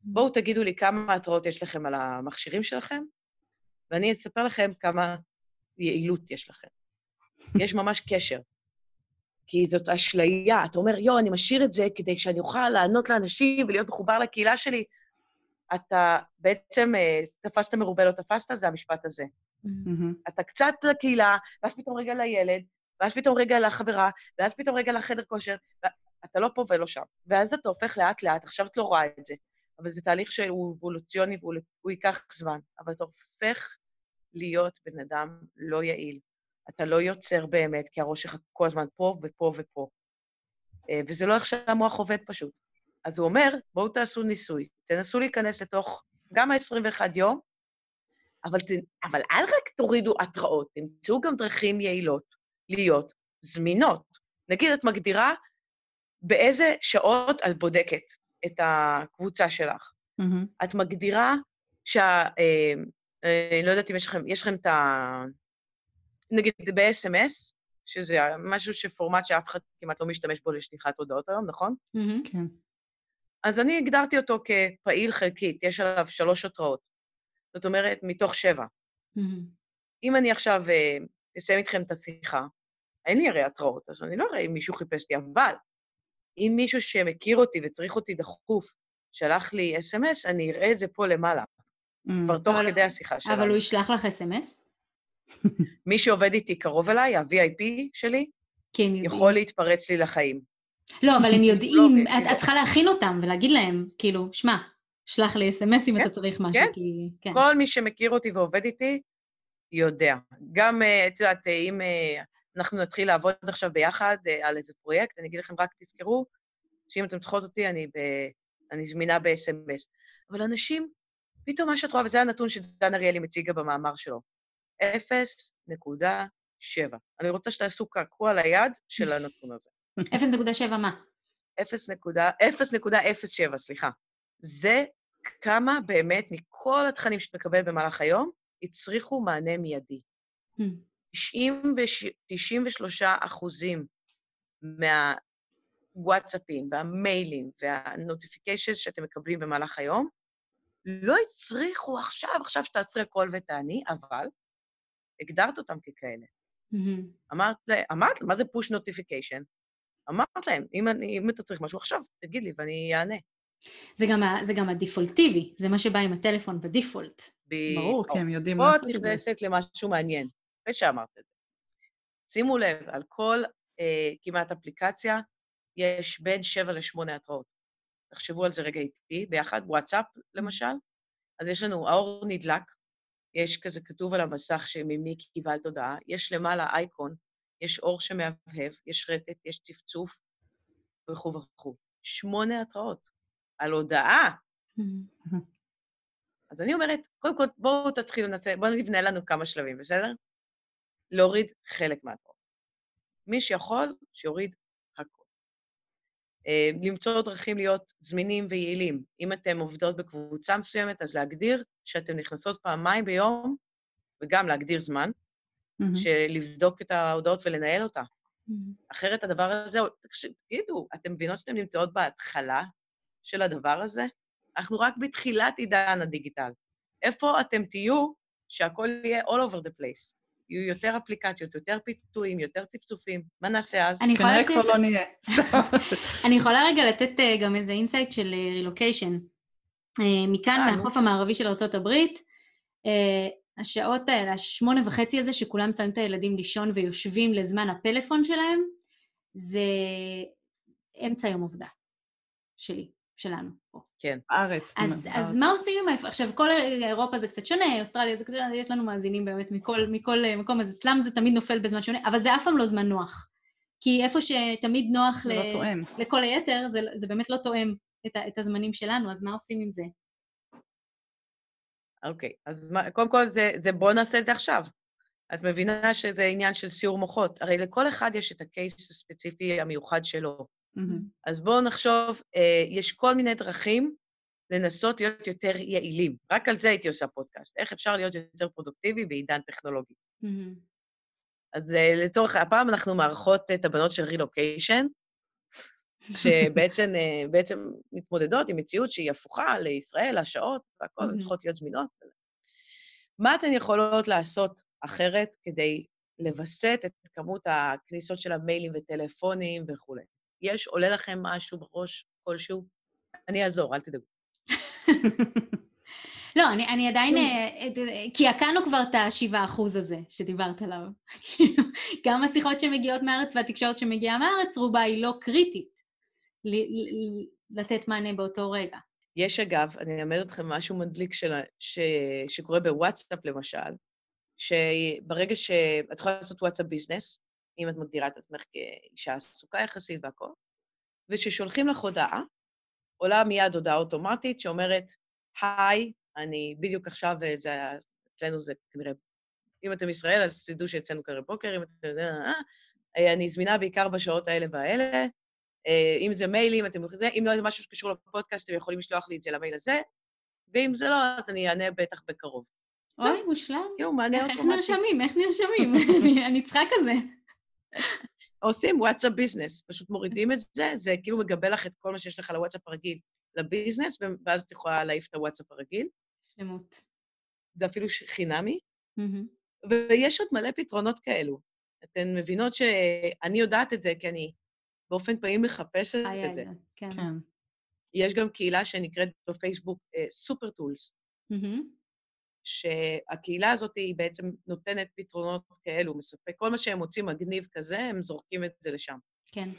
בואו תגידו לי כמה התראות יש לכם על המכשירים שלכם, ואני אספר לכם כמה יעילות יש לכם. יש ממש קשר. כי זאת אשליה. אתה אומר, יואו, אני משאיר את זה כדי שאני אוכל לענות לאנשים ולהיות מחובר לקהילה שלי. אתה בעצם אה, תפסת מרובה לא תפסת, זה המשפט הזה. Mm-hmm. אתה קצת לקהילה, ואז פתאום רגע לילד, ואז פתאום רגע לחברה, ואז פתאום רגע לחדר כושר, אתה לא פה ולא שם. ואז אתה הופך לאט-לאט, עכשיו את לא רואה את זה, אבל זה תהליך שהוא אבולוציוני והוא ייקח זמן, אבל אתה הופך להיות בן אדם לא יעיל. אתה לא יוצר באמת, כי הראש שלך כל הזמן פה ופה ופה. אה, וזה לא איך שהמוח עובד פשוט. אז הוא אומר, בואו תעשו ניסוי, תנסו להיכנס לתוך גם ה-21 יום, אבל, ת, אבל אל רק תורידו התראות, תמצאו גם דרכים יעילות להיות זמינות. נגיד, את מגדירה באיזה שעות את בודקת את הקבוצה שלך. Mm-hmm. את מגדירה שה... אה, אני לא יודעת אם יש לכם, יש לכם את ה... נגיד ב-SMS, שזה משהו שפורמט שאף אחד כמעט לא משתמש בו לשליחת הודעות היום, נכון? כן. אז אני הגדרתי אותו כפעיל חלקית, יש עליו שלוש התראות. זאת אומרת, מתוך שבע. אם אני עכשיו אה, אסיים איתכם את השיחה, אין לי הרי התראות, אז אני לא אראה אם מישהו חיפש אותי, אבל אם מישהו שמכיר אותי וצריך אותי דחוף שלח לי אס.אם.אס, אני אראה את זה פה למעלה. Mm. כבר תוך כדי השיחה שלנו. אבל הוא ישלח לך אס.אם.אס? מי שעובד איתי קרוב אליי, ה-VIP שלי, יכול להתפרץ לי לחיים. לא, אבל הם יודעים, לא, את צריכה להכין אותם ולהגיד להם, כאילו, שמע, שלח לי אס.אם.אס אם אתה כן, צריך משהו, כן. כי... כן. כל מי שמכיר אותי ועובד איתי, יודע. גם, אה, את יודעת, אה, אם אה, אנחנו נתחיל לעבוד עכשיו ביחד על איזה פרויקט, אני אגיד לכם, רק תזכרו, שאם אתם צריכות אותי, אני, ב... אני זמינה ב-SMS. אבל אנשים פתאום מה שאת רואה, וזה הנתון שדן אריאלי מציגה במאמר שלו, 0.7. אני רוצה שתעשו קעקוע על היד של הנתון הזה. 0.7 מה? 0.07, סליחה. זה כמה באמת מכל התכנים שאת מקבלת במהלך היום הצריכו מענה מיידי. 93 אחוזים מהוואטסאפים והמיילים והנוטיפיקיישנס שאתם מקבלים במהלך היום לא הצריכו עכשיו, עכשיו שתעצרי הכל ותעני, אבל הגדרת אותם ככאלה. Mm-hmm. אמרת להם, אמרת, מה זה push notification? אמרת להם, אם, אני, אם אתה צריך משהו עכשיו, תגיד לי ואני אענה. זה גם, זה גם הדיפולטיבי, זה מה שבא עם הטלפון בדיפולט. ב... ברור, כי הם יודעים לעשות את זה. פה את נכנסת למשהו מעניין, אחרי שאמרת את זה. שימו לב, על כל אה, כמעט אפליקציה יש בין שבע לשמונה התראות. תחשבו על זה רגע איתי, ביחד, וואטסאפ למשל, אז יש לנו, האור נדלק, יש כזה כתוב על המסך שממי קיבלת הודעה, יש למעלה אייקון, יש אור שמהבהב, יש רטט, יש צפצוף וכו' וכו'. שמונה התראות על הודעה. אז אני אומרת, קודם כל, בואו תתחילו לנצל, בואו נבנה לנו כמה שלבים, בסדר? להוריד חלק מהתראות. מי שיכול, שיוריד למצוא דרכים להיות זמינים ויעילים. אם אתן עובדות בקבוצה מסוימת, אז להגדיר שאתן נכנסות פעמיים ביום, וגם להגדיר זמן, mm-hmm. לבדוק את ההודעות ולנהל אותה. Mm-hmm. אחרת הדבר הזה, תגידו, אתם מבינות שאתן נמצאות בהתחלה של הדבר הזה? אנחנו רק בתחילת עידן הדיגיטל. איפה אתם תהיו שהכל יהיה all over the place? יהיו יותר אפליקציות, יותר פיתויים, יותר צפצופים. מה נעשה אז? כנראה כבר לא נהיה. אני יכולה רגע לתת אה, גם איזה insight של רילוקיישן. אה, אה, מכאן, מהחוף המערבי של ארה"ב, השעות האלה, השמונה וחצי הזה, שכולם שמים את הילדים לישון ויושבים לזמן הפלאפון שלהם, זה אמצע יום עובדה שלי. שלנו פה. כן. ארץ. אז, אז מה עושים עם ה... עכשיו, כל אירופה זה קצת שונה, אוסטרליה זה קצת שונה, יש לנו מאזינים באמת מכל, מכל אה, מקום, אז אצלם זה תמיד נופל בזמן שונה, אבל זה אף פעם לא זמן נוח. כי איפה שתמיד נוח ל... לא לכל היתר, זה, זה באמת לא תואם את, ה, את הזמנים שלנו, אז מה עושים עם זה? אוקיי, okay, אז מה, קודם כל זה, זה בואו נעשה את זה עכשיו. את מבינה שזה עניין של סיור מוחות. הרי לכל אחד יש את הקייס הספציפי המיוחד שלו. Mm-hmm. אז בואו נחשוב, אה, יש כל מיני דרכים לנסות להיות יותר יעילים. רק על זה הייתי עושה פודקאסט. איך אפשר להיות יותר פרודוקטיבי בעידן טכנולוגי. Mm-hmm. אז אה, לצורך, הפעם אנחנו מארחות את הבנות של רילוקיישן, שבעצם אה, בעצם מתמודדות עם מציאות שהיא הפוכה לישראל, השעות והכול, mm-hmm. צריכות להיות זמינות. מה אתן יכולות לעשות אחרת כדי לווסת את כמות הכניסות של המיילים וטלפונים וכולי? יש, עולה לכם משהו בראש כלשהו? אני אעזור, אל תדאגו. לא, אני, אני עדיין, כי אה, קעקענו כבר את השבעה אחוז הזה שדיברת עליו. גם השיחות שמגיעות מהארץ והתקשורת שמגיעה מהארץ, רובה היא לא קריטית לתת מענה באותו רגע. יש אגב, אני אלמד אתכם משהו מדליק של, ש, שקורה בוואטסאפ למשל, שברגע שאת יכולה לעשות וואטסאפ ביזנס, אם את מגדירה את עצמך כאישה עסוקה יחסית והכול, וכששולחים לך הודעה, עולה מיד הודעה אוטומטית שאומרת, היי, אני בדיוק עכשיו, אה, זה, אצלנו זה כנראה, אם אתם ישראל, אז תדעו שאצלנו כנראה בוקר, אם אתם... אה, אה, אני זמינה בעיקר בשעות האלה והאלה, אם זה מיילים, אתם יכולים... אם לא זה משהו שקשור לפודקאסט, אתם יכולים לשלוח לי את זה למייל הזה, ואם זה לא, אז אני אענה בטח בקרוב. אוי, מושלם. כאילו, מענה אוטומטי. איך נרשמים? איך נרשמים? אני צריכה כזה. עושים וואטסאפ ביזנס, פשוט מורידים את זה, זה כאילו מגבה לך את כל מה שיש לך לוואטסאפ הרגיל לביזנס, ואז את יכולה להעיף את הוואטסאפ הרגיל. שלמות. זה אפילו חינמי. Mm-hmm. ויש עוד מלא פתרונות כאלו. אתן מבינות שאני יודעת את זה, כי אני באופן פעיל מחפשת את זה. כן. כן. יש גם קהילה שנקראת בפייסבוק סופר uh, טולס. Mm-hmm. שהקהילה הזאת היא בעצם נותנת פתרונות כאלו, מספק כל מה שהם מוצאים מגניב כזה, הם זורקים את זה לשם. כן,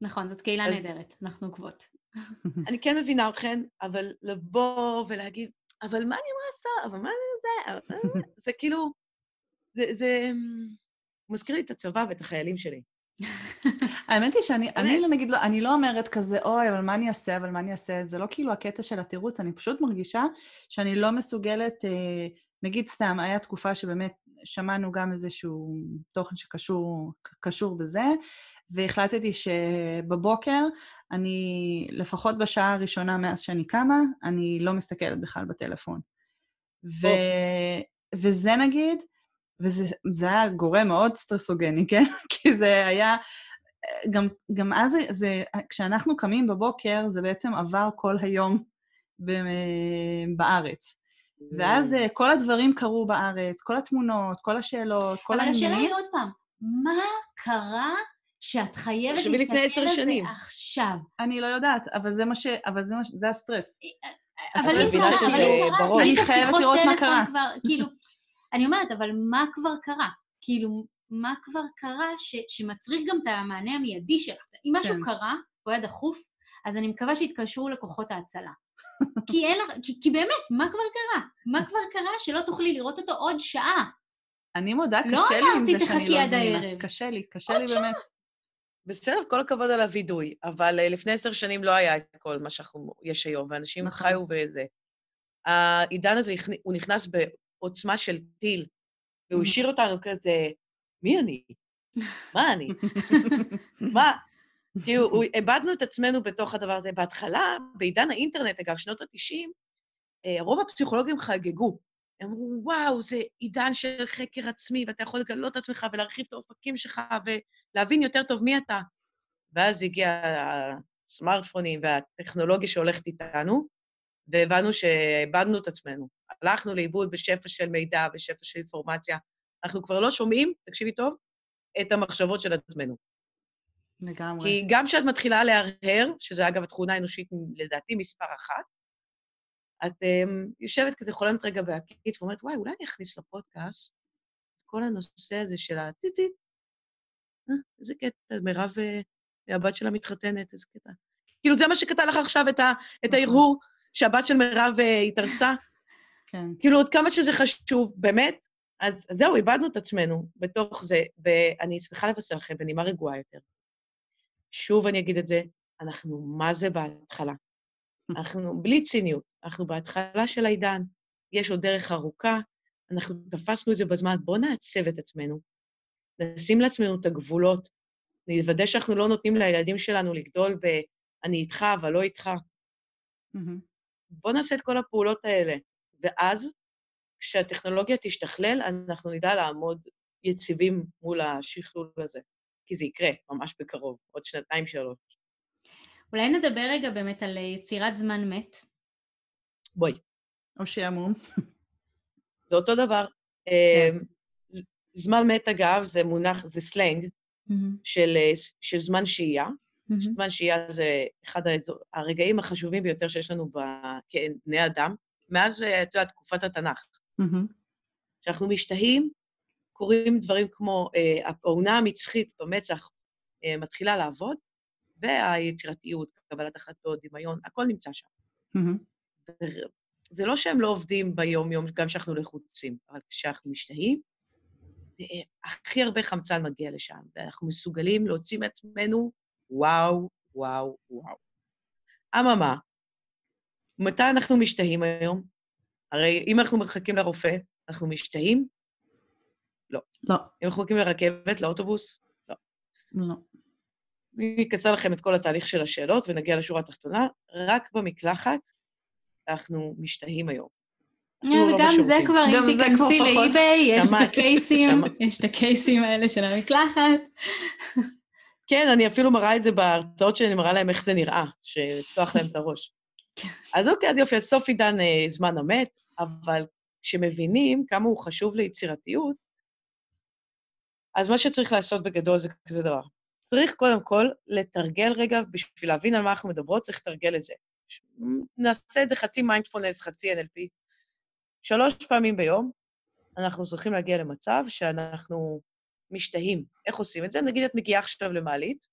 נכון, זאת קהילה נהדרת, אנחנו עוקבות. אני כן מבינה אתכן, אבל לבוא ולהגיד, אבל מה אני אמורה לעשות? אבל מה זה? זה כאילו, זה, זה מזכיר לי את הצבא ואת החיילים שלי. האמת היא שאני, אני לא נגיד, לא, אני לא אומרת כזה, אוי, אבל מה אני אעשה, אבל מה אני אעשה? זה לא כאילו הקטע של התירוץ, אני פשוט מרגישה שאני לא מסוגלת, אה, נגיד סתם, היה תקופה שבאמת שמענו גם איזשהו תוכן שקשור בזה, והחלטתי שבבוקר, אני, לפחות בשעה הראשונה מאז שאני קמה, אני לא מסתכלת בכלל בטלפון. ו, וזה נגיד, וזה היה גורם מאוד סטרסוגני, כן? כי זה היה... גם, גם אז, זה, זה, כשאנחנו קמים בבוקר, זה בעצם עבר כל היום ב, בארץ. ואז אה, כל הדברים קרו בארץ, כל התמונות, כל השאלות, כל העניינים. אבל השאלה היא עוד פעם, מה קרה שאת חייבת להסתכל על זה שנים. עכשיו? אני לא יודעת, אבל זה מה ש... אבל זה, מה ש... זה הסטרס. אה, אה, אבל אם קרה, אני חייבת לראות מה קרה. כאילו, אני אומרת, אבל מה כבר קרה? כאילו, מה כבר קרה ש, שמצריך גם את המענה המיידי שלך? אם משהו כן. קרה, הוא היה דחוף, אז אני מקווה שיתקשרו לכוחות ההצלה. כי, אין, כי, כי באמת, מה כבר קרה? מה כבר קרה שלא תוכלי לראות אותו עוד שעה? אני מודה, לא קשה לי עם זה שאני לא זמינה. קשה לי, קשה לי שעה. באמת. בסדר, כל הכבוד על הווידוי, אבל uh, לפני עשר שנים לא היה את כל מה שיש היום, ואנשים נכון. חיו וזה. העידן הזה, הוא נכנס עוצמה של טיל, והוא השאיר אותנו כזה, מי אני? מה אני? מה? כאילו, איבדנו את עצמנו בתוך הדבר הזה. בהתחלה, בעידן האינטרנט, אגב, שנות ה-90, אה, רוב הפסיכולוגים חגגו. הם אמרו, וואו, זה עידן של חקר עצמי, ואתה יכול לגלות את עצמך ולהרחיב את האופקים שלך ולהבין יותר טוב מי אתה. ואז הגיע הסמארטפונים והטכנולוגיה שהולכת איתנו, והבנו שאיבדנו את עצמנו. הלכנו לאיבוד בשפע של מידע, בשפע של אינפורמציה. אנחנו כבר לא שומעים, תקשיבי טוב, את המחשבות של עצמנו. לגמרי. כי גם כשאת מתחילה להרהר, שזה אגב התכונה האנושית לדעתי מספר אחת, את um, יושבת כזה, חולמת רגע בהקיץ ואומרת, וואי, אולי אני אכניס לפודקאסט את כל הנושא הזה של הטיטית. אה, איזה קטע, מירב, אה, הבת שלה מתחתנת, איזה קטע. כאילו, זה מה שקטע לך עכשיו, את, ה, את נכון. ההרהור שהבת של מירב uh, התארסה. כן. כאילו, עוד כמה שזה חשוב, באמת. אז, אז זהו, איבדנו את עצמנו בתוך זה, ואני שמחה לבשר לכם בנימה רגועה יותר. שוב אני אגיד את זה, אנחנו מה זה בהתחלה. אנחנו, בלי ציניות, אנחנו בהתחלה של העידן, יש עוד דרך ארוכה, אנחנו תפסנו את זה בזמן, בואו נעצב את עצמנו, נשים לעצמנו את הגבולות, נוודא שאנחנו לא נותנים לילדים שלנו לגדול ב- אני איתך, אבל לא איתך. Mm-hmm. בואו נעשה את כל הפעולות האלה, ואז, כשהטכנולוגיה תשתכלל, אנחנו נדע לעמוד יציבים מול השכלול הזה, כי זה יקרה ממש בקרוב, עוד שנתיים, שלוש. אולי נדבר רגע באמת על יצירת זמן מת. בואי. או שעמום. זה אותו דבר. כן. אמ, זמן מת, אגב, זה מונח, זה סלנג mm-hmm. של, של זמן שהייה. Mm-hmm. זמן שהייה זה אחד האזור, הרגעים החשובים ביותר שיש לנו כבני אדם, מאז, את יודעת, תקופת התנ"ך. כשאנחנו משתהים, קורים דברים כמו אה, העונה המצחית במצח אה, מתחילה לעבוד, והיצירתיות, קבלת החלטות, דמיון, הכל נמצא שם. זה לא שהם לא עובדים ביום-יום, גם כשאנחנו לחוצים, אבל כשאנחנו משתהים, הכי הרבה חמצן מגיע לשם, ואנחנו מסוגלים להוציא מעצמנו וואו, וואו, וואו. אממה, מתי אנחנו משתהים היום? הרי אם אנחנו מחכים לרופא, אנחנו משתהים? לא. לא. אם אנחנו מחכים לרכבת, לאוטובוס? לא. לא. אני אקצר לכם את כל התהליך של השאלות ונגיע לשורה התחתונה. רק במקלחת אנחנו משתהים היום. אה, לא וגם זה כבר, אם תיכנסי לאי-ביי, יש את הקייסים, יש את הקייסים האלה של המקלחת. כן, אני אפילו מראה את זה בהרצאות שלי, אני מראה להם איך זה נראה, שפתוח להם את הראש. אז אוקיי, אז יופי, אז סוף עידן אה, זמן המת, אבל כשמבינים כמה הוא חשוב ליצירתיות, אז מה שצריך לעשות בגדול זה כזה דבר. צריך קודם כל לתרגל רגע, בשביל להבין על מה אנחנו מדברות, צריך לתרגל את זה. נעשה את זה חצי מיינדפולנס, חצי NLP. שלוש פעמים ביום אנחנו צריכים להגיע למצב שאנחנו משתהים. איך עושים את זה? נגיד את מגיעה עכשיו למעלית,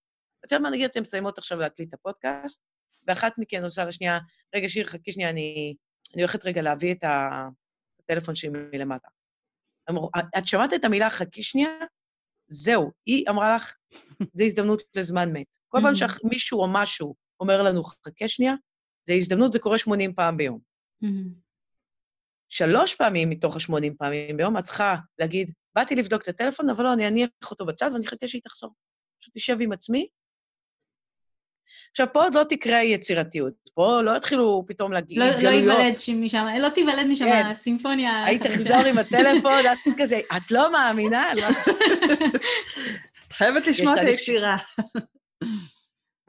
יודע מה, נגיד אתן מסיימות עכשיו להקליט את הפודקאסט, ואחת מכן עושה לשנייה, רגע, שיר, חכי שנייה, אני, אני הולכת רגע להביא את הטלפון שלי מלמטה. את שמעת את המילה חכי שנייה? זהו, היא אמרה לך, זו הזדמנות לזמן מת. כל פעם שמישהו או משהו אומר לנו, חכה שנייה, זו הזדמנות, זה קורה 80 פעם ביום. שלוש פעמים מתוך ה-80 פעמים ביום, את צריכה להגיד, באתי לבדוק את הטלפון, אבל לא, אני אניח אותו בצד ואני אחכה שהיא תחזור. פשוט תשב עם עצמי. עכשיו, פה עוד לא תקרה יצירתיות. פה לא יתחילו פתאום להגיד לא, לא ייוולד משם, לא תיוולד משם כן. הסימפוניה. היית תחזור עם הטלפון, את כזה, את לא מאמינה? את חייבת לשמוע את היצירה.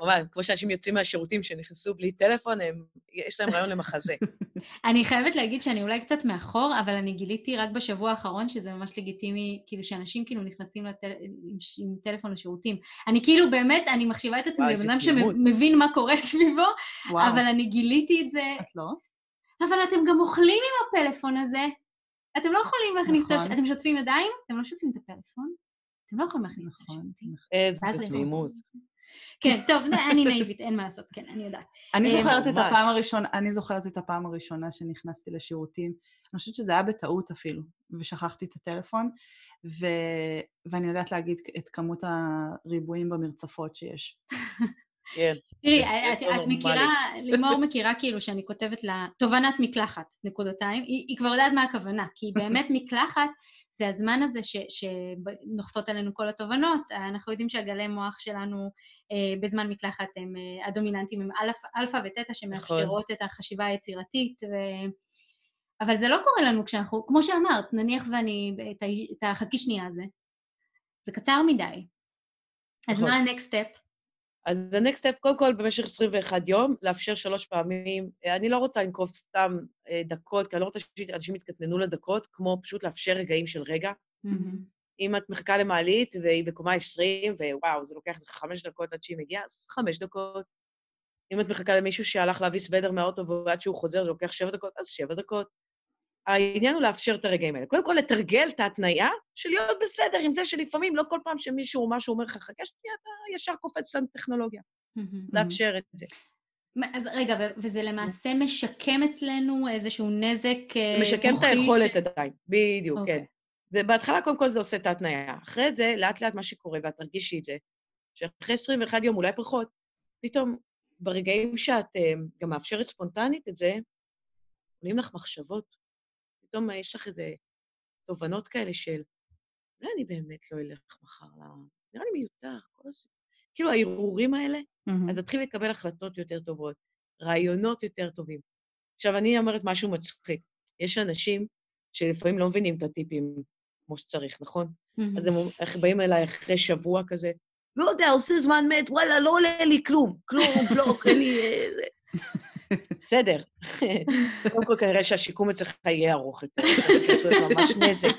ממש, כמו שאנשים יוצאים מהשירותים שנכנסו בלי טלפון, הם, יש להם רעיון למחזה. אני חייבת להגיד שאני אולי קצת מאחור, אבל אני גיליתי רק בשבוע האחרון שזה ממש לגיטימי, כאילו שאנשים כאילו נכנסים לטל... עם, עם טלפון לשירותים. אני כאילו באמת, אני מחשיבה את עצמי לבן אדם שמבין מה קורה סביבו, וואו. אבל אני גיליתי את זה. את לא? אבל אתם גם אוכלים עם הפלאפון הזה. אתם לא יכולים להכניס נכון. את הש... אתם שוטפים ידיים? אתם לא שוטפים את הפלאפון? אתם לא יכולים להכניס נכון. את השירותים. איזה תמימות. כן, טוב, אני נאיבית, אין מה לעשות, כן, אני יודעת. אני אה, זוכרת את הפעם הראשונה, אני זוכרת את הפעם הראשונה שנכנסתי לשירותים. אני חושבת שזה היה בטעות אפילו, ושכחתי את הטלפון, ו... ואני יודעת להגיד את כמות הריבועים במרצפות שיש. כן. תראי, את מכירה, לימור מכירה כאילו שאני כותבת לה תובנת מקלחת, נקודתיים, היא כבר יודעת מה הכוונה, כי באמת מקלחת זה הזמן הזה שנוחתות עלינו כל התובנות, אנחנו יודעים שהגלי מוח שלנו אה, בזמן מקלחת הם אה, הדומיננטיים, הם אלפא ותטא שמאפשרות נכון. את החשיבה היצירתית, אבל זה לא קורה לנו כשאנחנו, כמו שאמרת, נניח ואני, את ה"חכי שנייה" הזה, זה קצר מדי. אז נכון. מה ה-next step? אז ה-next step, קודם כל, במשך 21 יום, לאפשר שלוש פעמים, אני לא רוצה לנקוב סתם אה, דקות, כי אני לא רוצה שאנשים יתקטננו לדקות, כמו פשוט לאפשר רגעים של רגע. Mm-hmm. אם את מחכה למעלית והיא בקומה 20, ווואו, זה לוקח חמש דקות עד שהיא מגיעה, אז חמש דקות. אם את מחכה למישהו שהלך להביא סוודר מהאוטו ועד שהוא חוזר זה לוקח שבע דקות, אז שבע דקות. העניין הוא לאפשר את הרגעים האלה. קודם כל, לתרגל את ההתניה של להיות בסדר עם זה שלפעמים לא כל פעם שמישהו או משהו אומר לך, חכה שנייה, אתה ישר קופץ לטכנולוגיה. לאפשר את זה. אז רגע, וזה למעשה משקם אצלנו איזשהו נזק מוחי? אה, משקם את היכולת עדיין, בדיוק, כן. אוקיי. זה בהתחלה, קודם כל זה עושה את ההתניה. אחרי זה, לאט לאט מה שקורה, ואת תרגישי את זה, שאחרי 21 יום, אולי פחות, פתאום, ברגעים שאת uh, גם מאפשרת ספונטנית את זה, עולים לך מחשבות. פתאום יש לך איזה תובנות כאלה של, אולי אני באמת לא אלך מחר ל... נראה לי מיותר, כל הזמן. כאילו, הערעורים האלה, mm-hmm. אז תתחיל לקבל החלטות יותר טובות, רעיונות יותר טובים. עכשיו, אני אומרת משהו מצחיק. יש אנשים שלפעמים לא מבינים את הטיפים כמו שצריך, נכון? Mm-hmm. אז הם באים אליי אחרי שבוע כזה, לא יודע, עושה זמן מת, וואלה, לא עולה לי כלום, כלום, בלוק, אין לי... בסדר. קודם כל, כנראה שהשיקום אצלך יהיה ארוך יותר, שעשו את ממש נזק.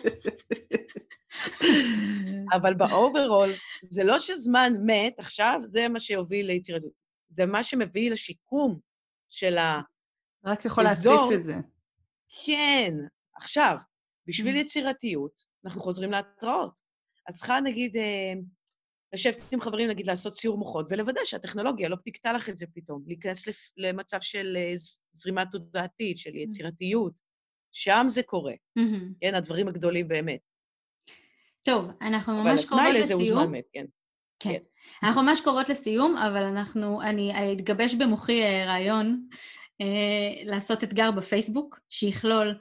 אבל ב overall, זה לא שזמן מת עכשיו, זה מה שיוביל ליצירתיות. זה מה שמביא לשיקום של האזור. רק יכול להציף את זה. כן. עכשיו, בשביל יצירתיות, אנחנו חוזרים להתראות. את צריכה, נגיד, אה, לשבת עם חברים, נגיד, לעשות סיעור מוחות, ולוודא שהטכנולוגיה לא תקטע לך את זה פתאום, להיכנס למצב של אה, זרימה תודעתית, של יצירתיות. שם זה קורה. כן, הדברים הגדולים באמת. טוב, אנחנו ממש קרובות לסיום. אבל התנאי לזה הוא זמן מת, כן. כן. כן. אנחנו ממש קרובות לסיום, אבל אנחנו, אני אתגבש במוחי אה, רעיון אה, לעשות אתגר בפייסבוק, שיכלול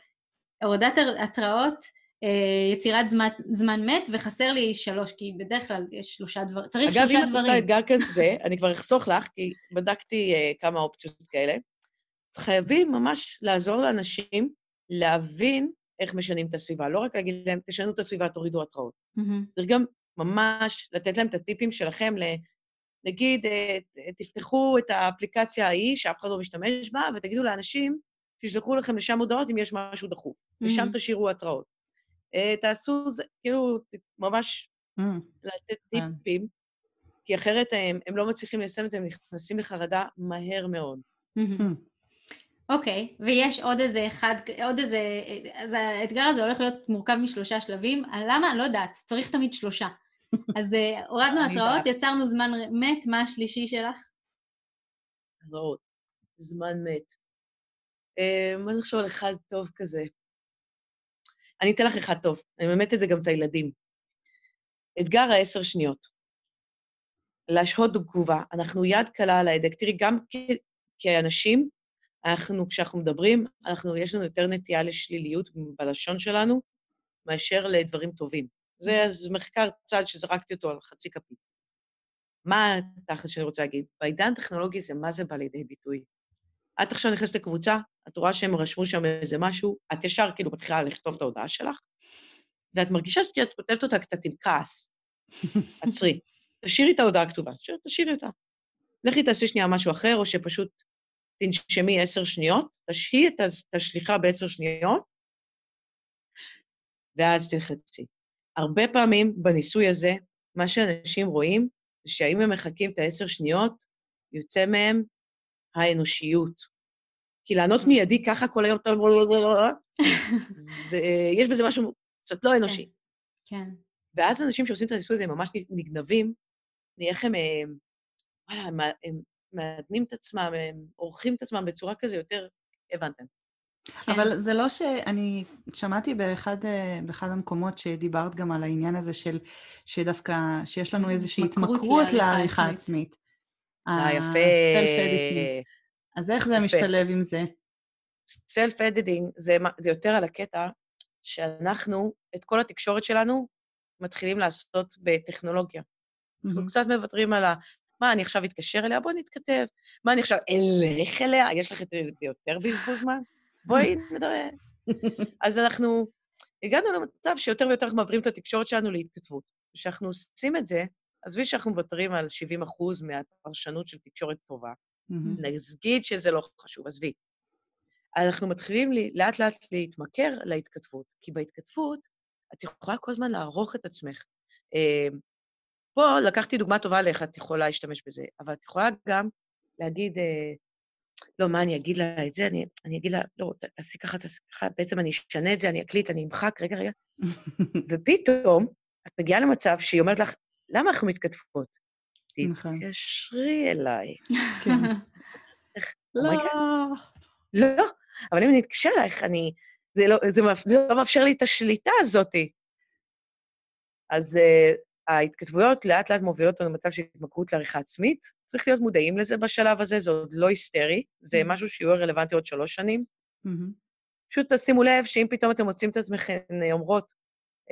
הורדת התראות, אה, יצירת זמן, זמן מת, וחסר לי שלוש, כי בדרך כלל יש שלושה דברים, צריך אגב, שלושה דברים. אגב, אם את עושה אתגר כזה, אני כבר אחסוך לך, כי בדקתי uh, כמה אופציות כאלה, חייבים ממש לעזור לאנשים להבין איך משנים את הסביבה. לא רק להגיד להם, תשנו את הסביבה, תורידו התראות. Mm-hmm. צריך גם ממש לתת להם את הטיפים שלכם ל... נגיד, אה, תפתחו את האפליקציה ההיא, שאף אחד לא משתמש בה, ותגידו לאנשים, שישלחו לכם לשם הודעות אם יש משהו דחוף, mm-hmm. ושם תשאירו התראות. Uh, תעשו, זה, כאילו, ממש mm-hmm. לתת כן. טיפים, כי אחרת הם, הם לא מצליחים ליישם את זה, הם נכנסים לחרדה מהר מאוד. אוקיי, okay, ויש עוד איזה אחד, עוד איזה, אז האתגר הזה הולך להיות מורכב משלושה שלבים. למה? לא יודעת, צריך תמיד שלושה. אז uh, הורדנו התראות, יצרנו זמן מת, מה השלישי שלך? התראות, זמן מת. מה נחשוב על אחד טוב כזה? אני אתן לך אחד טוב, אני באמת את זה גם את הילדים. אתגר העשר שניות. להשהות תגובה. אנחנו יד קלה על ההדק. תראי, גם כאנשים, אנחנו, כשאנחנו מדברים, אנחנו, יש לנו יותר נטייה לשליליות בלשון שלנו, מאשר לדברים טובים. זה אז מחקר צד שזרקתי אותו על חצי כפית. מה התכלס שאני רוצה להגיד? בעידן הטכנולוגי זה מה זה בא לידי ביטוי. את עכשיו נכנסת לקבוצה, את רואה שהם רשמו שם איזה משהו, את ישר כאילו מתחילה לכתוב את ההודעה שלך, ואת מרגישה שאת כותבת אותה קצת עם כעס. עצרי. תשאירי את ההודעה הכתובה, תשאירי אותה. לכי תעשי שנייה משהו אחר, או שפשוט תנשמי עשר שניות, תשהי את השליחה בעשר שניות, ואז תלחצי. הרבה פעמים בניסוי הזה, מה שאנשים רואים, זה שאם הם מחכים את העשר שניות, יוצא מהם האנושיות. כי לענות מיידי ככה כל היום, זה, יש בזה משהו קצת לא אנושי. כן. כן. ואז אנשים שעושים את הניסוי הזה ממש נגנבים, מאיך הם, וואלה, הם, הם מעדנים את עצמם, הם עורכים את עצמם בצורה כזה יותר, הבנתם. כן. אבל זה לא ש... אני שמעתי באחד, אה, באחד המקומות שדיברת גם על העניין הזה של שדווקא, שיש לנו איזושהי התמכרות לעריכה עצמית. אה, יפה. אז איך זה. משתלב עם זה? סלף אדיטינג זה, זה יותר על הקטע שאנחנו, את כל התקשורת שלנו, מתחילים לעשות בטכנולוגיה. Mm-hmm. אנחנו קצת מוותרים על ה... מה, אני עכשיו אתקשר אליה? בואי נתכתב. מה, אני עכשיו אלך אליה? יש לך את זה ביותר בזבוז זמן? בואי נדבר. אז אנחנו הגענו למצב שיותר ויותר אנחנו מעבירים את התקשורת שלנו להתכתבות. כשאנחנו עושים את זה, עזבי שאנחנו מוותרים על 70 אחוז מהפרשנות של תקשורת טובה. נגיד שזה לא חשוב, עזבי. אנחנו מתחילים לאט-לאט להתמכר להתכתבות, כי בהתכתבות את יכולה כל הזמן לערוך את עצמך. אמ, פה לקחתי דוגמה טובה לאיך את יכולה להשתמש בזה, אבל את יכולה גם להגיד, אה, לא, מה אני אגיד לה את זה? אני, אני אגיד לה, לא, תעשי ככה, תעשי ככה, בעצם אני אשנה את זה, אני אקליט, אני אמחק, רגע, רגע. ופתאום את מגיעה למצב שהיא אומרת לך, למה אנחנו מתכתבות? נכון. תתקשרי אליי. כן. לא. לא, אבל אם אני אתקשר אלייך, אני... זה לא, זה, זה לא מאפשר לי את השליטה הזאת. אז uh, ההתכתבויות לאט לאט מובילות אותנו למצב של התמכרות לעריכה עצמית. צריך להיות מודעים לזה בשלב הזה, זה עוד לא היסטרי, זה mm-hmm. משהו שיהיו רלוונטי עוד שלוש שנים. Mm-hmm. פשוט תשימו לב שאם פתאום אתם מוצאים את עצמכם אומרות,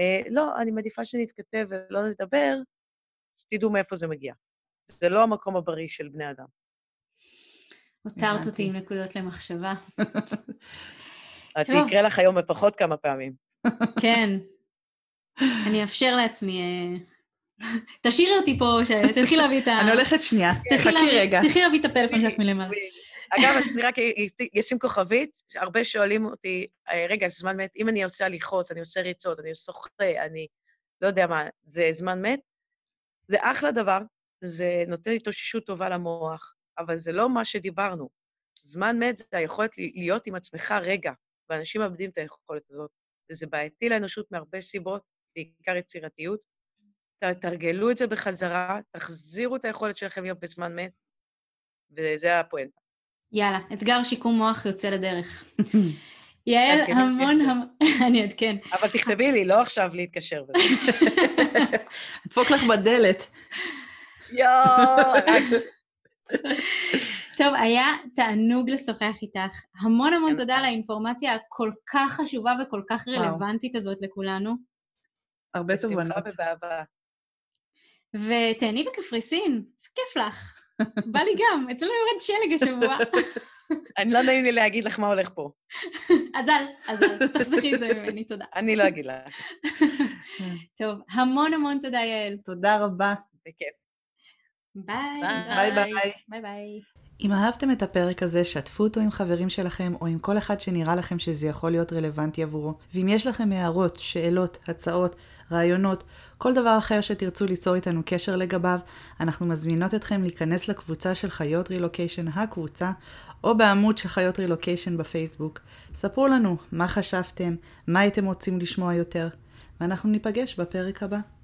אה, לא, אני מעדיפה שנתכתב ולא נדבר, תדעו מאיפה זה מגיע. זה לא המקום הבריא של בני אדם. הותרת אותי עם נקודות למחשבה. זה יקרה לך היום לפחות כמה פעמים. כן. אני אאפשר לעצמי... אה, תשאירי אותי פה, תלכי להביא את ה... אני הולכת שנייה, חכי רגע. תלכי להביא את הפלאפון שלך מלמעלה. אגב, אני רק אשים כוכבית, הרבה שואלים אותי, אה, רגע, זה זמן מת, אם אני עושה הליכות, אני עושה ריצות, אני שוחה, אני לא יודע מה, זה זמן מת? זה אחלה דבר, זה נותן התאוששות טובה למוח, אבל זה לא מה שדיברנו. זמן מת זה היכולת להיות עם עצמך רגע, ואנשים מאבדים את היכולת הזאת, וזה בעייתי לאנושות מהרבה סיבות, בעיקר יצירתיות. תתרגלו את זה בחזרה, תחזירו את היכולת שלכם להיות בזמן מת, וזה הפואנטה. יאללה, אתגר שיקום מוח יוצא לדרך. יעל, המון המון... אני אעדכן. אבל תכתבי לי, לא עכשיו להתקשר בזה. אדפוק לך בדלת. יואו! טוב, היה תענוג לשוחח איתך. המון המון תודה על האינפורמציה הכל כך חשובה וכל כך רלוונטית הזאת לכולנו. הרבה תובנות. ובאהבה. ותהני בקפריסין, איזה כיף לך. בא לי גם, אצלנו יורד שלג השבוע. אני לא נעים לי להגיד לך מה הולך פה. אז אל, אז אל, תחזקי את זה ממני, תודה. אני לא אגיד לך. טוב, המון המון תודה, יעל. תודה רבה. בכיף. ביי. ביי ביי. ביי ביי. אם אהבתם את הפרק הזה, שתפו אותו עם חברים שלכם, או עם כל אחד שנראה לכם שזה יכול להיות רלוונטי עבורו. ואם יש לכם הערות, שאלות, הצעות, רעיונות, כל דבר אחר שתרצו ליצור איתנו קשר לגביו, אנחנו מזמינות אתכם להיכנס לקבוצה של חיות רילוקיישן הקבוצה, או בעמוד של חיות רילוקיישן בפייסבוק. ספרו לנו מה חשבתם, מה הייתם רוצים לשמוע יותר, ואנחנו ניפגש בפרק הבא.